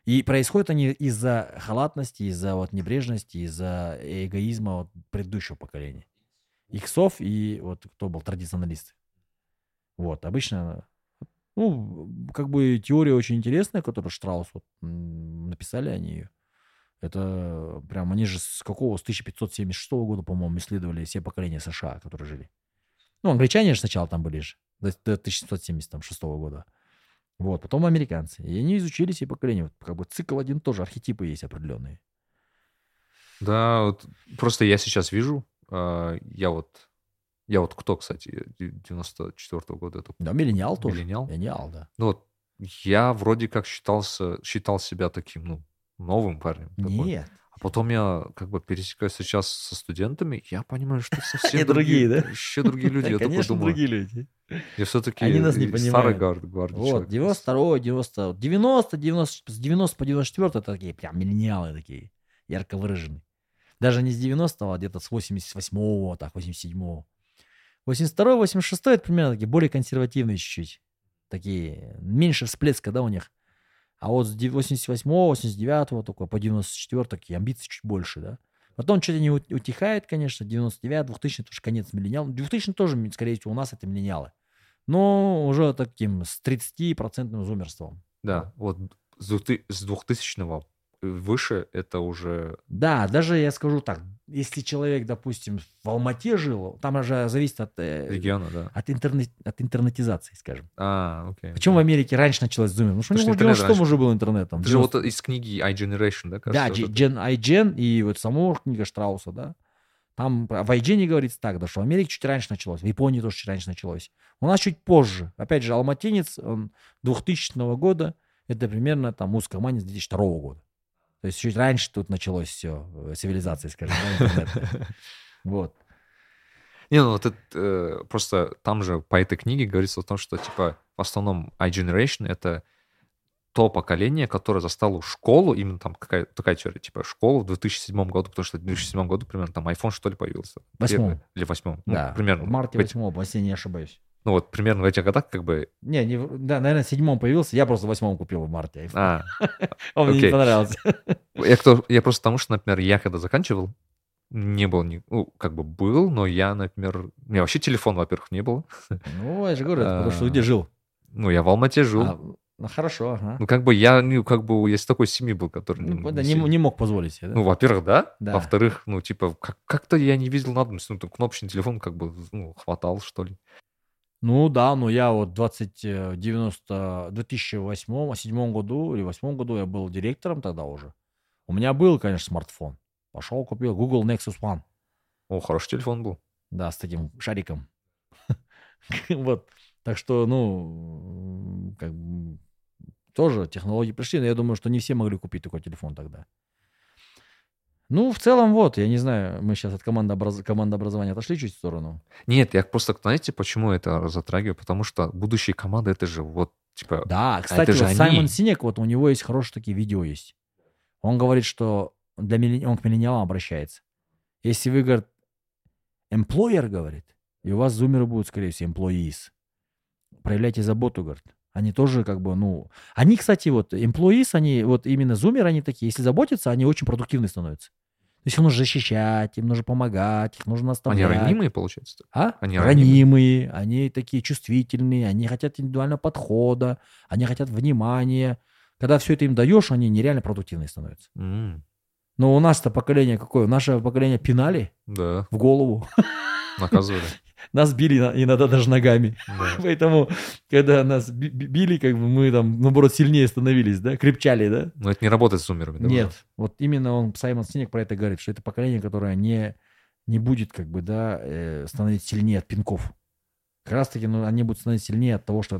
И происходят они из-за халатности, из-за вот небрежности, из-за эгоизма вот предыдущего поколения. Иксов и вот кто был традиционалисты. Вот, обычно ну, как бы теория очень интересная, которую Штраус вот, написали они ее. Это прям, они же с какого, с 1576 года, по-моему, исследовали все поколения США, которые жили. Ну, англичане же сначала там были же, до, до 1776 года. Вот, потом американцы. И они изучили все поколения. Вот, как бы цикл один тоже, архетипы есть определенные. Да, вот просто я сейчас вижу, а, я вот, Я вот кто, кстати, 94 года, это Да, миллениал тоже. миллениал. Миллениал, да. Ну вот я вроде как считался, считал себя таким, ну, новым парнем. такой. Нет. А потом я как бы пересекаюсь сейчас со студентами, я понимаю, что совсем (laughs) другие, да? Вообще другие люди. Я (laughs) такой Конечно, думаю, другие люди. я все-таки Они нас не старый понимают. гард, гвардии Вот, человек. 92 90 90 90 с 90 по 94 это такие прям миллениалы такие, ярко выраженные. Даже не с 90 а где-то с 88 так, 87 82 86 это примерно такие более консервативные чуть-чуть. Такие, меньше всплеска, да, у них. А вот с 88 89 только по 94 такие амбиции чуть больше, да. Потом что-то не ут- утихает, конечно, 99 2000 это уже конец миллениал. 2000 тоже, скорее всего, у нас это миллениалы. Но уже таким с 30% зумерством. Да, вот с 2000 с 2000 выше это уже... Да, даже я скажу так, если человек, допустим, в Алмате жил, там же зависит от, э, Региона, да. от, интернет, от интернетизации, скажем. А, окей. Почему в Америке раньше началось зумер? Потому что что интернет 96 раньше. уже был интернетом. Это же вот из книги iGeneration, да, Да, кажется? это? Gen iGen и вот самого книга Штрауса, да. Там в iGen говорится так, да, что в Америке чуть раньше началось, в Японии тоже чуть раньше началось. У нас чуть позже. Опять же, алматинец он 2000 года, это примерно там музыкомания с 2002 года. То есть чуть раньше тут началось все, цивилизация, скажем. (laughs) Вот. Не, ну вот это, э, просто там же по этой книге говорится о том, что типа в основном iGeneration это то поколение, которое застало школу, именно там какая такая теория, типа школу в 2007 году, потому что в 2007 году примерно там iPhone что ли появился. Восьмом. Или восьмом. Ну, Да, примерно. в марте в эти- 8 если не ошибаюсь. Ну вот примерно в этих годах как бы... Не, не, да, наверное, в седьмом появился, я просто в восьмом купил в марте. А, (laughs) Он мне не понравился. я, кто, я просто потому что, например, я когда заканчивал, не был, ни, ну, как бы был, но я, например... У меня вообще телефон, во-первых, не было. Ну, я же говорю, это потому что ты где А, жил? Ну, я в Алмате жил. А, ну, хорошо, ага. Ну, как бы я, ну, как бы, я из такой семьи был, который... Ну, да, не не мог позволить себе, да? Ну, во-первых, да. Да. Во-вторых, ну, типа, как- как-то я не видел надобности. Ну, там кнопочный телефон как бы, ну, хватал, что ли. Ну да, но я вот 20, э, 90, 2008, 2007 году или 2008 году я был директором тогда уже. У меня был, конечно, смартфон. Пошел, купил Google Nexus One. О, хороший телефон был. Да, с таким шариком. (laughs) Вот. Так что, ну, как бы, тоже технологии пришли, но я думаю, что не все могли купить такой телефон тогда. Ну, в целом, вот, я не знаю, мы сейчас от командообраз... командообразования отошли чуть в сторону. Нет, я просто, знаете, почему это затрагиваю? Потому что будущие команды, это же вот, типа... Да, кстати, это же вот Саймон. Синек, вот у него есть хорошие такие видео есть. Он говорит, что для миллени- он к миллениалам обращается. Если вы, говорит, employer, говорит, и у вас зумеры будут, скорее всего, employees, проявляйте заботу, говорит. Они тоже как бы, ну... Они, кстати, вот, employees, они, вот именно зумеры, они такие, если заботятся, они очень продуктивны становятся. То есть их нужно защищать, им нужно помогать, их нужно Они наставлять. ранимые, получается? так? А? Они ранимые, они такие чувствительные, они хотят индивидуального подхода, они хотят внимания. Когда все это им даешь, они нереально продуктивные становятся. М, Но у нас-то поколение какое? Наше поколение пинали Да, в голову. наказывали. (laughs) Нас били иногда даже ногами. Да. (laughs) Поэтому, когда нас би- би- били, как бы мы там, наоборот, сильнее становились, да, крепчали, да? Но это не работает с зумерами, да? Нет. Вот именно он, Саймон Синек про это говорит, что это поколение, которое не, не будет, как бы, да, э, становиться сильнее от пинков. Как раз таки, ну, они будут становиться сильнее от того, что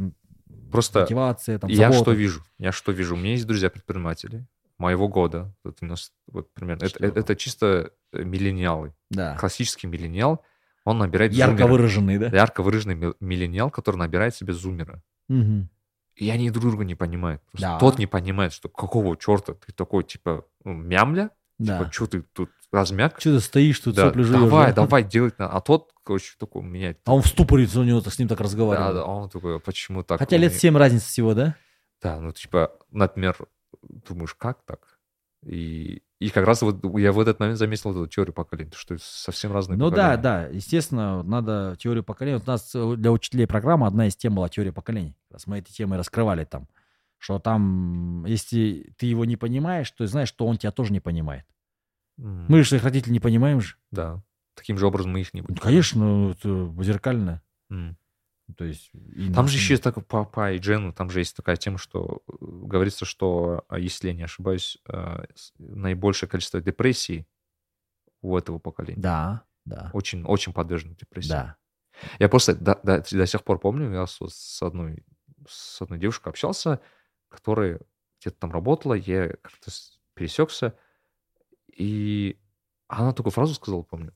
Просто мотивация, там, я забота. что вижу? Я что вижу? У меня есть друзья-предприниматели моего года. Вот, у нас, вот примерно. Это, это- это чисто э, миллениалы. Да. Классический миллениал. Он набирает Ярко зумера. выраженный, да? Ярко выраженный мил- миллениал, который набирает себе зумера. Мгм. И они друг друга не понимают. Просто Да. Тот не понимает, что какого черта ты такой, типа, ну, мямля? Да. Типа, что ты тут размяк? Что ты стоишь тут, Да, сопли жуешь, давай, да? давай, делать надо. А тот, короче, такой меняет. А он в ступоре, у него так- с ним так Да, разговаривал. да, а он такой, «А почему так? Хотя лет Он- 7 разницы всего, да? Да, ну, типа, например, думаешь, как так? И, и как раз вот я в этот момент заметил эту теорию поколений, что совсем разные Ну да, поколения. да, естественно, надо теорию поколений. Вот у нас для учителей программы одна из тем была теория поколений. Раз мы эти темы раскрывали там. Что там, если ты его не понимаешь, то знаешь, что он тебя тоже не понимает. М, Мы же своих родителей не понимаем же. Да. Таким же образом мы их не Ну, будем. конечно, это зеркально. М. То есть, и Там же еще есть так, по, по Джену, там же есть такая тема, что э, говорится, что, а, если я не ошибаюсь, с- наибольшее количество депрессий у этого поколения. Да, да, Очень, очень подвержены депрессии. да. Я просто до, до, до сих пор помню, я с, с одной с одной девушкой общался, которая где-то там работала, я как-то пересекся, и она такую фразу сказала, помню.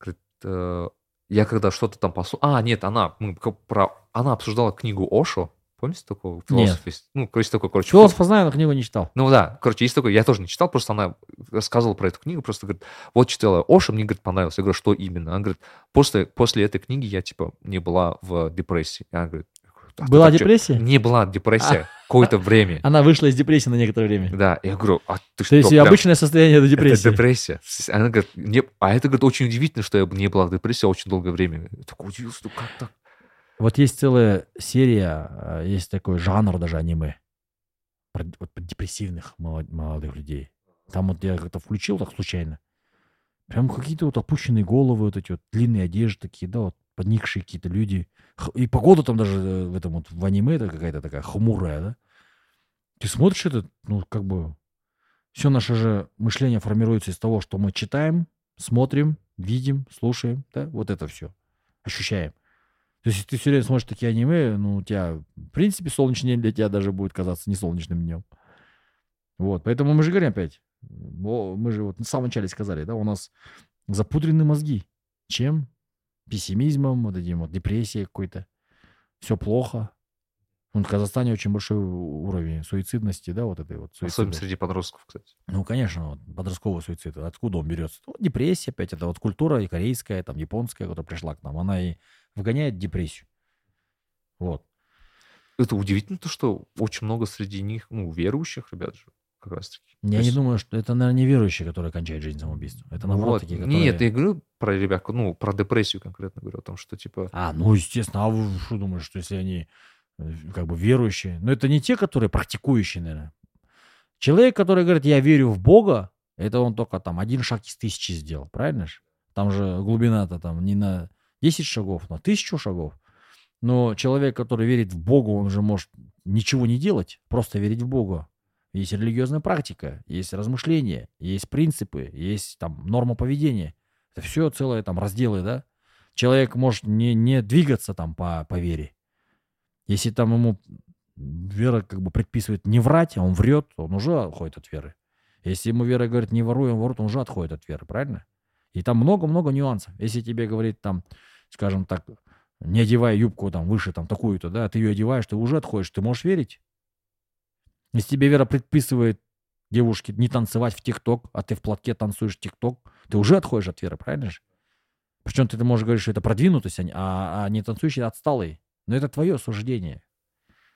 Говорит, э, я когда что-то там послушал... А, нет, она, мы про... она обсуждала книгу Ошо. Помните такого? Философ есть? Ну, короче, такой, короче, Философа знаю, но книгу не читал. ну да, короче, есть такой, я тоже не читал, просто она рассказывала про эту книгу, просто говорит, вот читала Оша, мне, говорит, понравилось. Я говорю, что именно? Она говорит, после, после этой книги я, типа, не была в депрессии. Она говорит, «А Была так чё?» депрессия? Не была депрессия какое-то время. (laughs) Она вышла из депрессии на некоторое время. Да, я говорю, а ты что? То есть прям- обычное состояние это это депрессия. депрессия. Она говорит, не... а это, говорит, очень удивительно, что я не была в депрессии очень долгое время. Я такой удивился, ну как так? Вот есть целая серия, э, есть такой жанр даже аниме. Про, вот про депрессивных молод- молодых людей. Там вот я как-то включил так случайно. Прям какие-то вот опущенные головы, вот эти вот длинные одежды такие, да, вот подникшие какие-то люди. И погода там даже э, в этом вот в аниме это какая-то такая хмурая, да. Ты смотришь это, ну, как бы все наше же мышление формируется из того, что мы читаем, смотрим, видим, слушаем, да, вот это все, ощущаем. То есть, если ты все время смотришь такие аниме, ну, у тебя, в принципе, солнечный день для тебя даже будет казаться не солнечным днем. Вот, поэтому мы же говорим опять, мы же вот в самом начале сказали, да, у нас запудрены мозги. Чем? Пессимизмом, вот этим вот депрессией какой-то. Все плохо. В Казахстане очень большой уровень суицидности, да, вот этой вот Особенно суицидности. среди подростков, кстати. Ну, конечно, вот подростковый суицид. Откуда он берется? Ну, депрессия опять. Это вот культура и корейская, там, японская, которая пришла к нам. Она и вгоняет в депрессию. Вот. Это удивительно, то, что очень много среди них, ну, верующих ребят же, как раз таки. Я То не есть- думаю, что это, наверное, неверующие, которые кончают жизнь самоубийством. Это, наоборот, Вот. такие, которые... Нет, я говорю про ребят, ну, про депрессию конкретно говорю, о том, что, типа, А, ну, естественно. А вы что думаете, что если они э, как бы верующие? Но это не те, которые практикующие, наверное. Человек, который говорит, я верю в Бога, это он только там один шаг из тысячи сделал, правильно же? Там же глубина-то там не на 10 шагов, на тысячу шагов. Но человек, который верит в Бога, он же может ничего не делать, просто верить в Бога. Есть религиозная практика, есть размышления, есть принципы, есть там норма поведения. Это все целые там разделы, да? Человек может не, не двигаться там по, по вере. Если там ему вера как бы предписывает не врать, а он врет, он уже отходит от веры. Если ему вера говорит не воруй, он ворует, он уже отходит от веры, правильно? И там много-много нюансов. Если тебе говорит там, скажем так, не одевай юбку там выше там такую-то, да, ты ее одеваешь, ты уже отходишь, ты можешь верить? Если тебе вера предписывает девушке не танцевать в ТикТок, а ты в платке танцуешь ТикТок, ты уже отходишь от веры, правильно же? Причем ты можешь говорить, что это продвинутость, а а, а не танцующий отсталый. Но это твое суждение.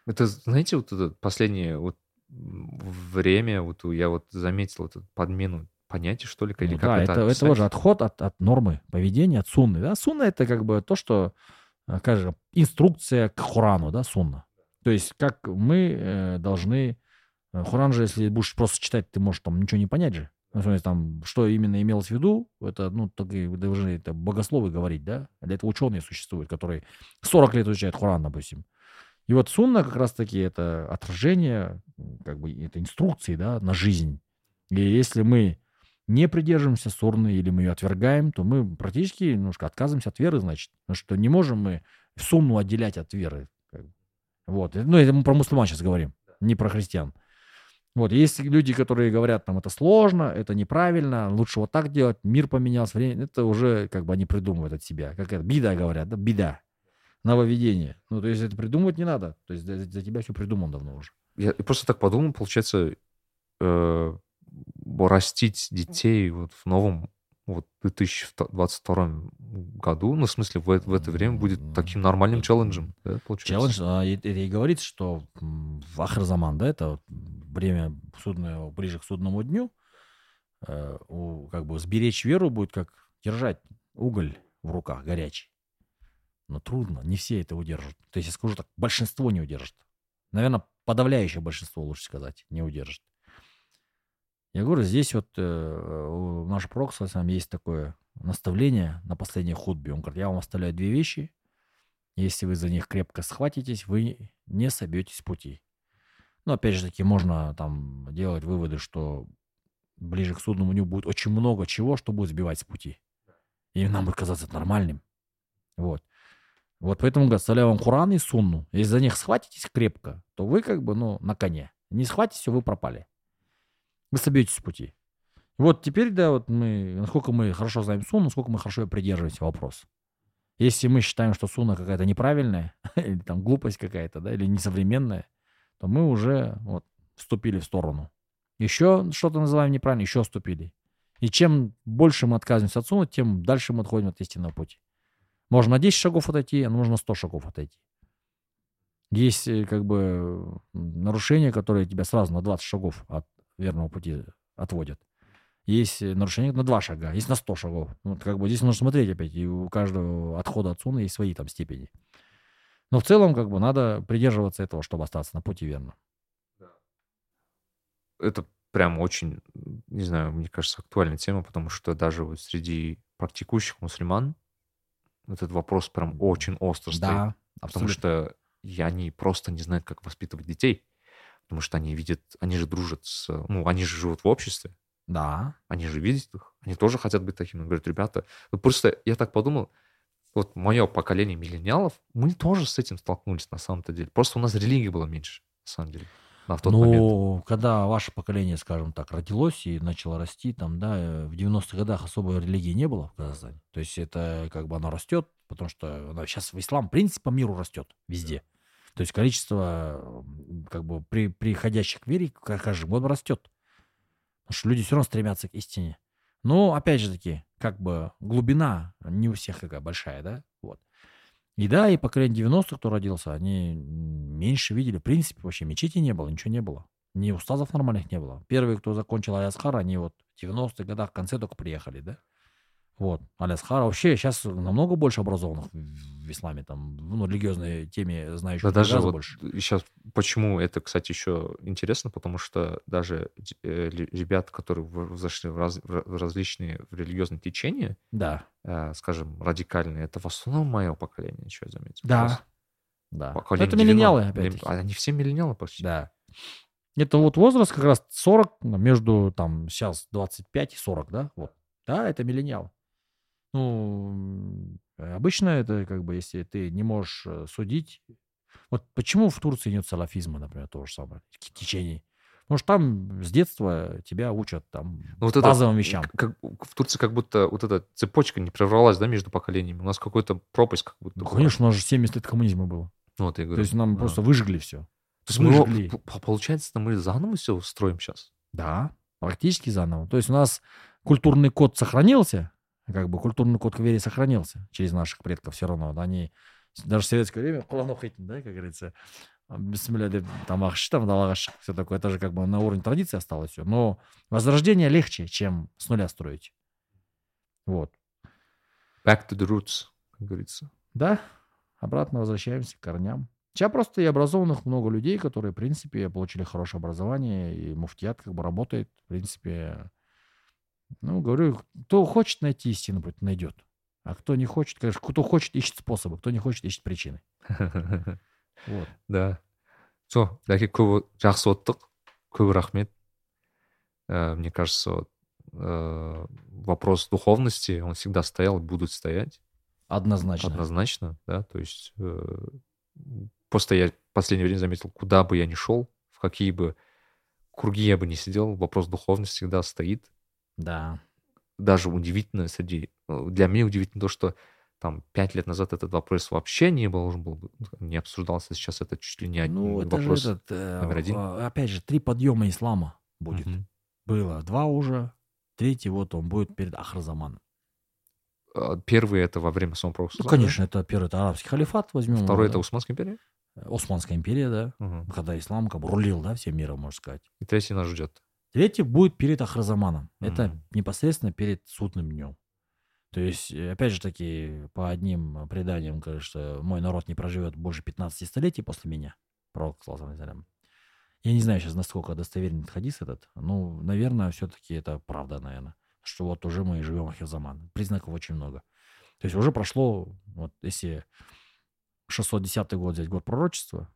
это, знаете, вот это последнее вот время, вот я вот заметил эту подмену понятий, что ли, или Ну как да, это это, это тоже отход от, от нормы поведения, от сунны. Да? Сунна это как бы то, что, э, скажем, инструкция к Хурану, да, сунна. То есть как мы э, должны... э, Хуран же, если будешь просто читать, ты можешь там ничего не понять же. Ну, в смысле, там, что именно имелось в виду, это, ну, только вы должны это богословы говорить, да? Для этого ученые существуют, которые 40 лет изучают Хуран, допустим. И вот сунна как раз-таки это отражение, как бы это инструкции, да, на жизнь. И если мы не придерживаемся сунны или мы ее отвергаем, то мы практически немножко отказываемся от веры, значит. Потому что не можем мы сунну отделять от веры. Вот. Ну, это мы про мусульман сейчас говорим, не про христиан. Вот, есть люди, которые говорят, там, это сложно, это неправильно, лучше вот так делать, мир поменялся, время, это уже, как бы, они придумывают от себя. Как это, беда, говорят, да, беда, нововведение. Ну, то есть, это придумывать не надо, то есть, за, за тебя все придумано давно уже. Я просто так подумал, получается, э, растить детей вот в новом вот 2022 году, ну, в смысле, в, это- в это время будет таким нормальным челленджем, да, получается? Челлендж, а, это и говорится, что в Ахрзаман, да, это время судное, ближе к судному дню, э, у- как бы сберечь веру будет как держать уголь в руках горячий. Но трудно, не все это удержат. То есть, я скажу так, большинство не удержит. Наверное, подавляющее большинство, лучше сказать, не удержит. Я говорю, здесь вот э, у наш пророк саллаллаху алейхи есть такое наставление на последней худбе. Он говорит, я вам оставляю две вещи, если вы за них крепко схватитесь, вы не собьетесь с пути. Но опять же таки можно там делать выводы, что ближе к судному дню будет очень много чего, что будет сбивать с пути. И нам будет казаться нормальным. Вот. Вот поэтому говорят, оставляю вам Куран и Сунну. Если за них схватитесь крепко, то вы как бы, ну, на коне. Не схватитесь, вы пропали. Вы собьетесь с пути. Вот теперь, да, вот мы, насколько мы хорошо знаем Сунну, насколько мы хорошо придерживаемся, вопрос. Если мы считаем, что Сунна какая-то неправильная, (laughs) или там глупость какая-то, да, или несовременная, то мы уже вот вступили в сторону. Еще что-то называем неправильно, еще вступили. И чем больше мы отказываемся от Сунны, тем дальше мы отходим от истинного пути. Можно на 10 шагов отойти, а на 100 шагов отойти. Есть э, как бы нарушения, которые тебя сразу на 20 шагов от верного пути отводят. Есть э, нарушения на 2 шага, есть на 100 шагов. Вот как бы здесь нужно смотреть опять, и у каждого отхода от Суны есть свои там степени. Но в целом как бы надо придерживаться этого, чтобы остаться на пути верно. Это прям очень, не знаю, мне кажется, актуальная тема, потому что даже вот среди практикующих мусульман этот вопрос прям очень остро стоит. Да, Потому что и они просто не знают, как воспитывать детей. Потому что они видят, они же дружат с... Ну, они же живут в обществе. Да. Они же видят их. Они тоже хотят быть такими. Говорят, ребята, просто я так подумал, вот мое поколение миллениалов, мы тоже с этим столкнулись на самом-то деле. Просто у нас религии было меньше, на самом деле, на тот ну, момент. когда ваше поколение, скажем так, родилось и начало расти, там, да, э, в 90-х годах особой религии не было в Казахстане. То есть это как бы оно растет, потому что она сейчас в ислам, в принципе, по миру растет везде. То есть количество как бы при, приходящих к вере ка- каждый год растет. Потому что люди все равно стремятся к истине. Но, опять же таки, как бы глубина не у всех такая большая, да? Вот. И да, и поколение 90-х, кто родился, они меньше видели. В принципе, вообще мечети не было, ничего не было. Ни устазов нормальных не было. Первые, кто закончил Алясхар, они вот в 90-х годах в конце только приехали, да? Вот, Алясхар. Вообще сейчас намного больше образованных в исламе, там, ну, религиозной теме знающих Да даже вот больше. сейчас, почему это, кстати, еще интересно, потому что даже э, ребят, которые зашли в, раз- в различные в религиозные течения, Да, э, скажем, радикальные, это в основном мое поколение, что я заметил. Да. Просто да. поколение это миллениалы, 90, опять-таки. Они все миллениалы почти. Да. Это вот возраст как раз 40, ну, между там сейчас 25 и 40, да? Вот. Да, это миллениал. Ну, обычно это как бы, если ты не можешь э, судить. Вот почему в Турции нет салафизма, например, то же самое, течений? Потому что там с детства тебя учат там Ну, вот это, базовым вещам. к- как- в Турции как будто вот эта цепочка не прервалась, да, между поколениями. У нас какой-то пропасть как будто Ну, конечно, у нас же 70 лет коммунизма было. Ну, вот я говорю. То есть нам да. просто выжгли все. То есть мы, выжгли. п- получается, мы заново все устроим сейчас. Да, практически заново. То есть у нас культурный код сохранился, как бы культурный код к вере сохранился через наших предков все равно. Они даже в советское время (laughs) оқитын, да, как говорится, бисмилля деп тамақ іші, там далаға шық, все такое. Это же как бы на уровне традиции осталось все. Но возрождение легче, чем с нуля строить. Вот. Back to the roots, как говорится. Да, обратно возвращаемся к корням. Сейчас просто и образованных много людей, которые, в принципе, получили хорошее образование, и муфтият как бы работает, в принципе. Ну, говорю, кто хочет найти истину, пусть найдет. А кто не хочет, конечно, кто хочет, ищет способы, кто не хочет, ищет причины. Вот. (laughs) да. Все, дәке көп жақсы оттық. Көп рахмет. Э, Мне кажется, вот, э, вопрос духовности, он всегда стоял и будет стоять. Однозначно. Однозначно, да. То есть э, просто я в последнее время заметил, куда бы я ни шел, в какие бы круги я бы не сидел, вопрос духовности всегда стоит. Да. даже удивительно среди... э, Для меня удивительно то, что там пять лет назад этот вопрос вообще не должен был, бы- не обсуждался. Сейчас это чуть ли не один Ну, это вопрос. этот, э, номер один. э, опять же, три подъема ислама будет. Мгм. Было два уже, третий вот он будет перед Ахрзаманом. А, Первый это во время самого пророка. Ну, конечно, это первый, это арабский халифат возьмем. Второй да. это Усманская империя. Османская империя, да, Мгм. когда ислам как бы рулил, да, всем миром, можно сказать. И третий нас ждет. Третий будет перед Ахразаманом. Это Мгм. непосредственно перед судным днем. То есть, э, опять же таки, по одним преданиям, говорят, что мой народ не проживет больше 15 столетий после меня. Пророк, вассалям. Я не знаю сейчас, насколько достоверен этот хадис этот. Ну, наверное, все-таки это правда, наверное. Что вот уже мы живем Ахирзаман. Признаков очень много. То есть уже прошло, вот если 610 год взять год пророчества,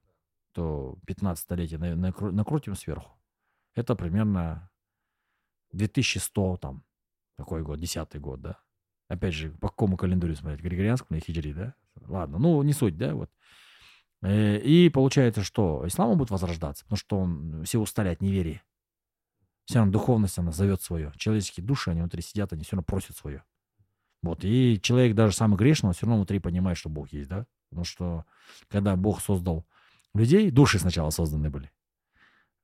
то 15 столетий на- накру- накрутим сверху. Это примерно 2100 там, такой год, 10 год, да. Опять же, по какому календарю смотреть? Григорианскому или хиджри, да? ладно, ну, не суть, да, вот. Э, И получается, что ислам будет возрождаться, потому что он, все устали от неверия. Все равно духовность, она зовет свое. Человеческие души, они внутри сидят, они все равно просят свое. Вот, и человек даже самый грешный, он все равно внутри понимает, что Бог есть, да? Потому что когда Бог создал людей, души сначала созданы были.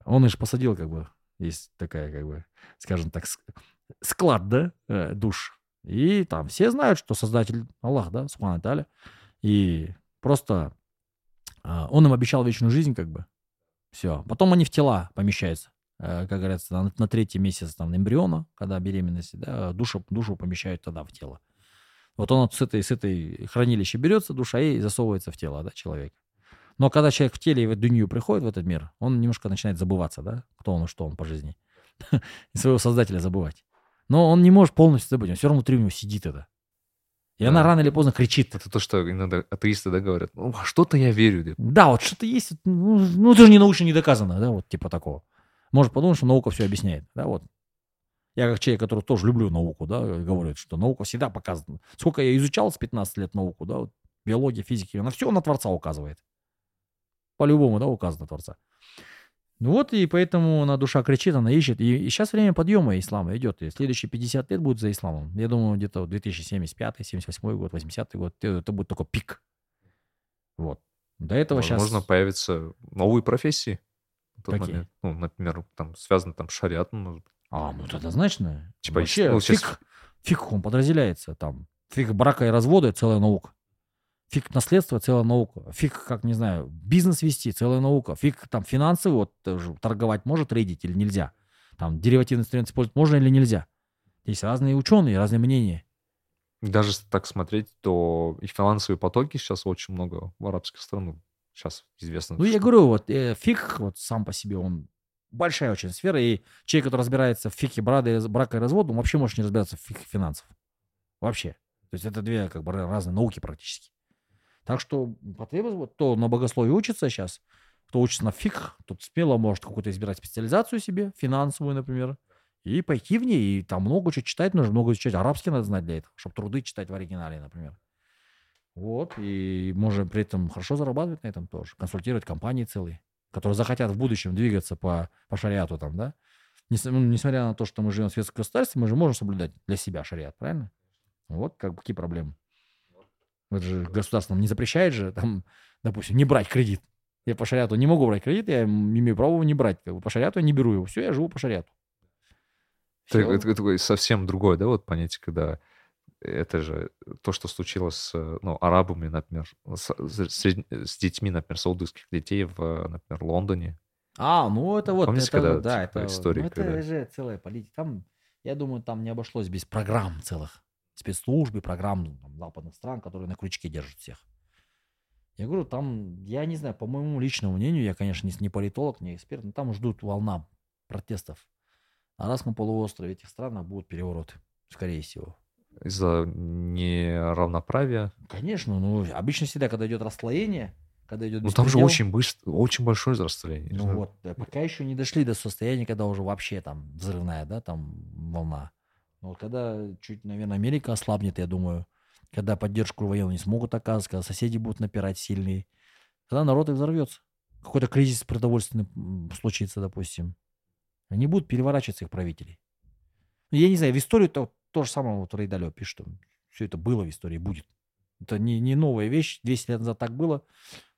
Он их посадил, как бы, есть такая, как бы, скажем так, ск- склад, да, э, душ. И там все знают, что создатель Аллах, да, Субхану Таля. И просто а, он им обещал вечную жизнь, как бы. Все. Потом они в тела помещаются. Э, Как говорится, на, на третий месяц там эмбриона, когда беременности, да, душу, душу помещают тогда в тело. Вот он вот с этой, с этой хранилища берется, душа, и засовывается в тело, да, человека. Но когда человек в теле и в дунью приходит в этот мир, он немножко начинает забываться, да, кто он и что он по жизни. (laughs) И своего создателя забывать. Но он не может полностью забыть, он все равно внутри у него сидит это. И она Да. рано или поздно кричит. Это то, что иногда атеисты, да, говорят. Ну, что-то я верю. да». Да, вот что-то есть, ну, ну, это же не научно не доказано, да, вот типа такого. Может подумать, что наука все объясняет, да, вот. Я как человек, который тоже люблю науку, да, говорю, что наука всегда показана. Сколько я изучал с 15 лет науку, да, вот, биология, физики, на все на Творца указывает. По-любому, да, указано Творца. Ну вот, и поэтому она душа кричит, она ищет. И, сейчас время подъема ислама идет. И следующие 50 лет будет за исламом. Я думаю, где-то 2075, 78 год, 80 год, это будет только пик. Вот. До этого сейчас... Возможно, появятся новые профессии. тот Какие? момент. Ну, например, там связано там может быть. А, ну это однозначно. Типа, Вообще, ну, щас- фиг, фиг он подразделяется там. Фиг брака и развода – целая наука. Фиг наследство – целая наука. Фиг, как, не знаю, бизнес вести – целая наука. Фиг там финансы, вот тоже торговать может трейдить или нельзя. Там деривативный инструмент использовать можно или нельзя. Есть разные ученые, разные мнения. Даже так смотреть, то и финансовые потоки сейчас очень много в арабских странах. Сейчас известно. Ну, я что- говорю, вот э, фиг вот сам по себе, он большая очень сфера, и человек, который разбирается в фике брака и, брака и развода, он вообще может не разбираться в фике финансов. Вообще. То есть это две как бы ра- разные науки практически. Так что потребность, вот кто на богословии учится сейчас, кто учится на фиг, тот смело может какую-то избирать специализацию себе, финансовую, например, и пойти в ней. И там много чего читать нужно, много читать. Арабский надо знать для этого, чтобы труды читать в оригинале, например. Вот, и можно при этом хорошо зарабатывать на этом тоже. Консультировать компании целые, которые захотят в будущем двигаться по, по шариату там, да. Ну, несмотря на то, что мы живем в светском государстве, мы же можем соблюдать для себя шариат, правильно? Вот как, какие проблемы. Это же государство нам не запрещает же, там, допустим, не брать кредит. Я по шариату не могу брать кредит, я имею право его не брать. Как бы по шариату я не беру его. Все, я живу по шариату. Это, Всё. это- это такое совсем другое, да, вот понятие, когда это же то, что случилось с ну, арабами, например, с, с- с детьми, например, саудовских детей в, например, Лондоне. А, ну это вот, Помните, это, когда, да, типа, это, история, ну, это когда- же целая политика. Там, я думаю, там не обошлось без программ целых, спецслужб и программ там, западных стран, которые на крючке держат всех. Я говорю, там, я не знаю, по моему личному мнению, я, конечно, не, не политолог, не эксперт, но там ждут волна протестов. На Арабском полуострове этих странах будут перевороты, скорее всего. Из-за неравноправия. Конечно, ну, обычно всегда, когда идет расслоение, когда идет Ну, там же очень быстро, очень большое расстояние. Ну вот, да, пока еще не дошли до состояния, когда уже вообще там взрывная, да, там волна. Вот когда чуть, наверное, Америка ослабнет, я думаю, когда поддержку военную не смогут оказывать, когда соседи будут напирать сильные, тогда народ и взорвется. Какой-то кризис продовольственный случится, допустим. Они будут переворачиваться их правителей. Ну, Я не знаю, в историю то, то же самое вот Рейдалё пишет, что все это было в истории, будет. Это не, не новая вещь. 200 лет назад так было.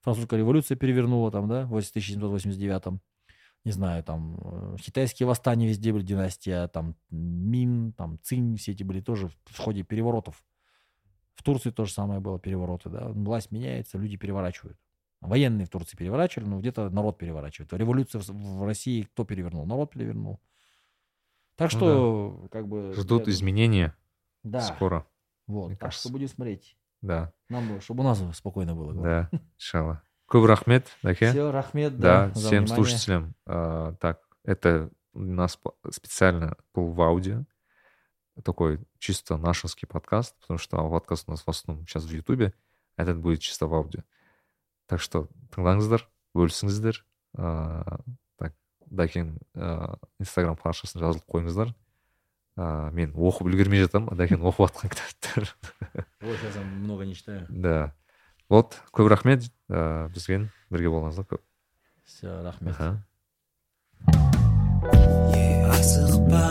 Французская революция перевернула там, да, в 1789 не знаю, там, э, китайские восстания везде были, династия, там, Мин, там, Цинь, все эти были тоже в ходе переворотов. В Турции то же самое было, перевороты, да, власть меняется, люди переворачивают. Военные в Турции переворачивали, но где-то народ переворачивает. Революция в, России кто перевернул? Народ перевернул. Так Ну что, как бы... Ждут я- изменения Да, скоро. вот, мне так кажется. что будем смотреть. Да, Нам бы, чтобы у нас спокойно было. да, (laughs) иншалла Көп рахмет, Даке. Все, Рахмет, Да, да, за всем внимание. слушателям. а, так, это у нас по- специально был в аудио. Такой чисто нашинский подкаст, потому что подкаст у нас в основном сейчас в Ютубе, а этот будет чисто в аудио. Так что тыңдаңыздар, бөлісіңіздер. А, так, дәкең а, инстаграм парақшасына жазылып қойыңыздар. А, мен оқып үлгермей жатамын дәкең оқып жатқан кітаптар Ой, сейчас я много не читаю. да Вот көп рахмет ә, бізбен бірге болғаныңызға көп. Все рахмет. Асықпа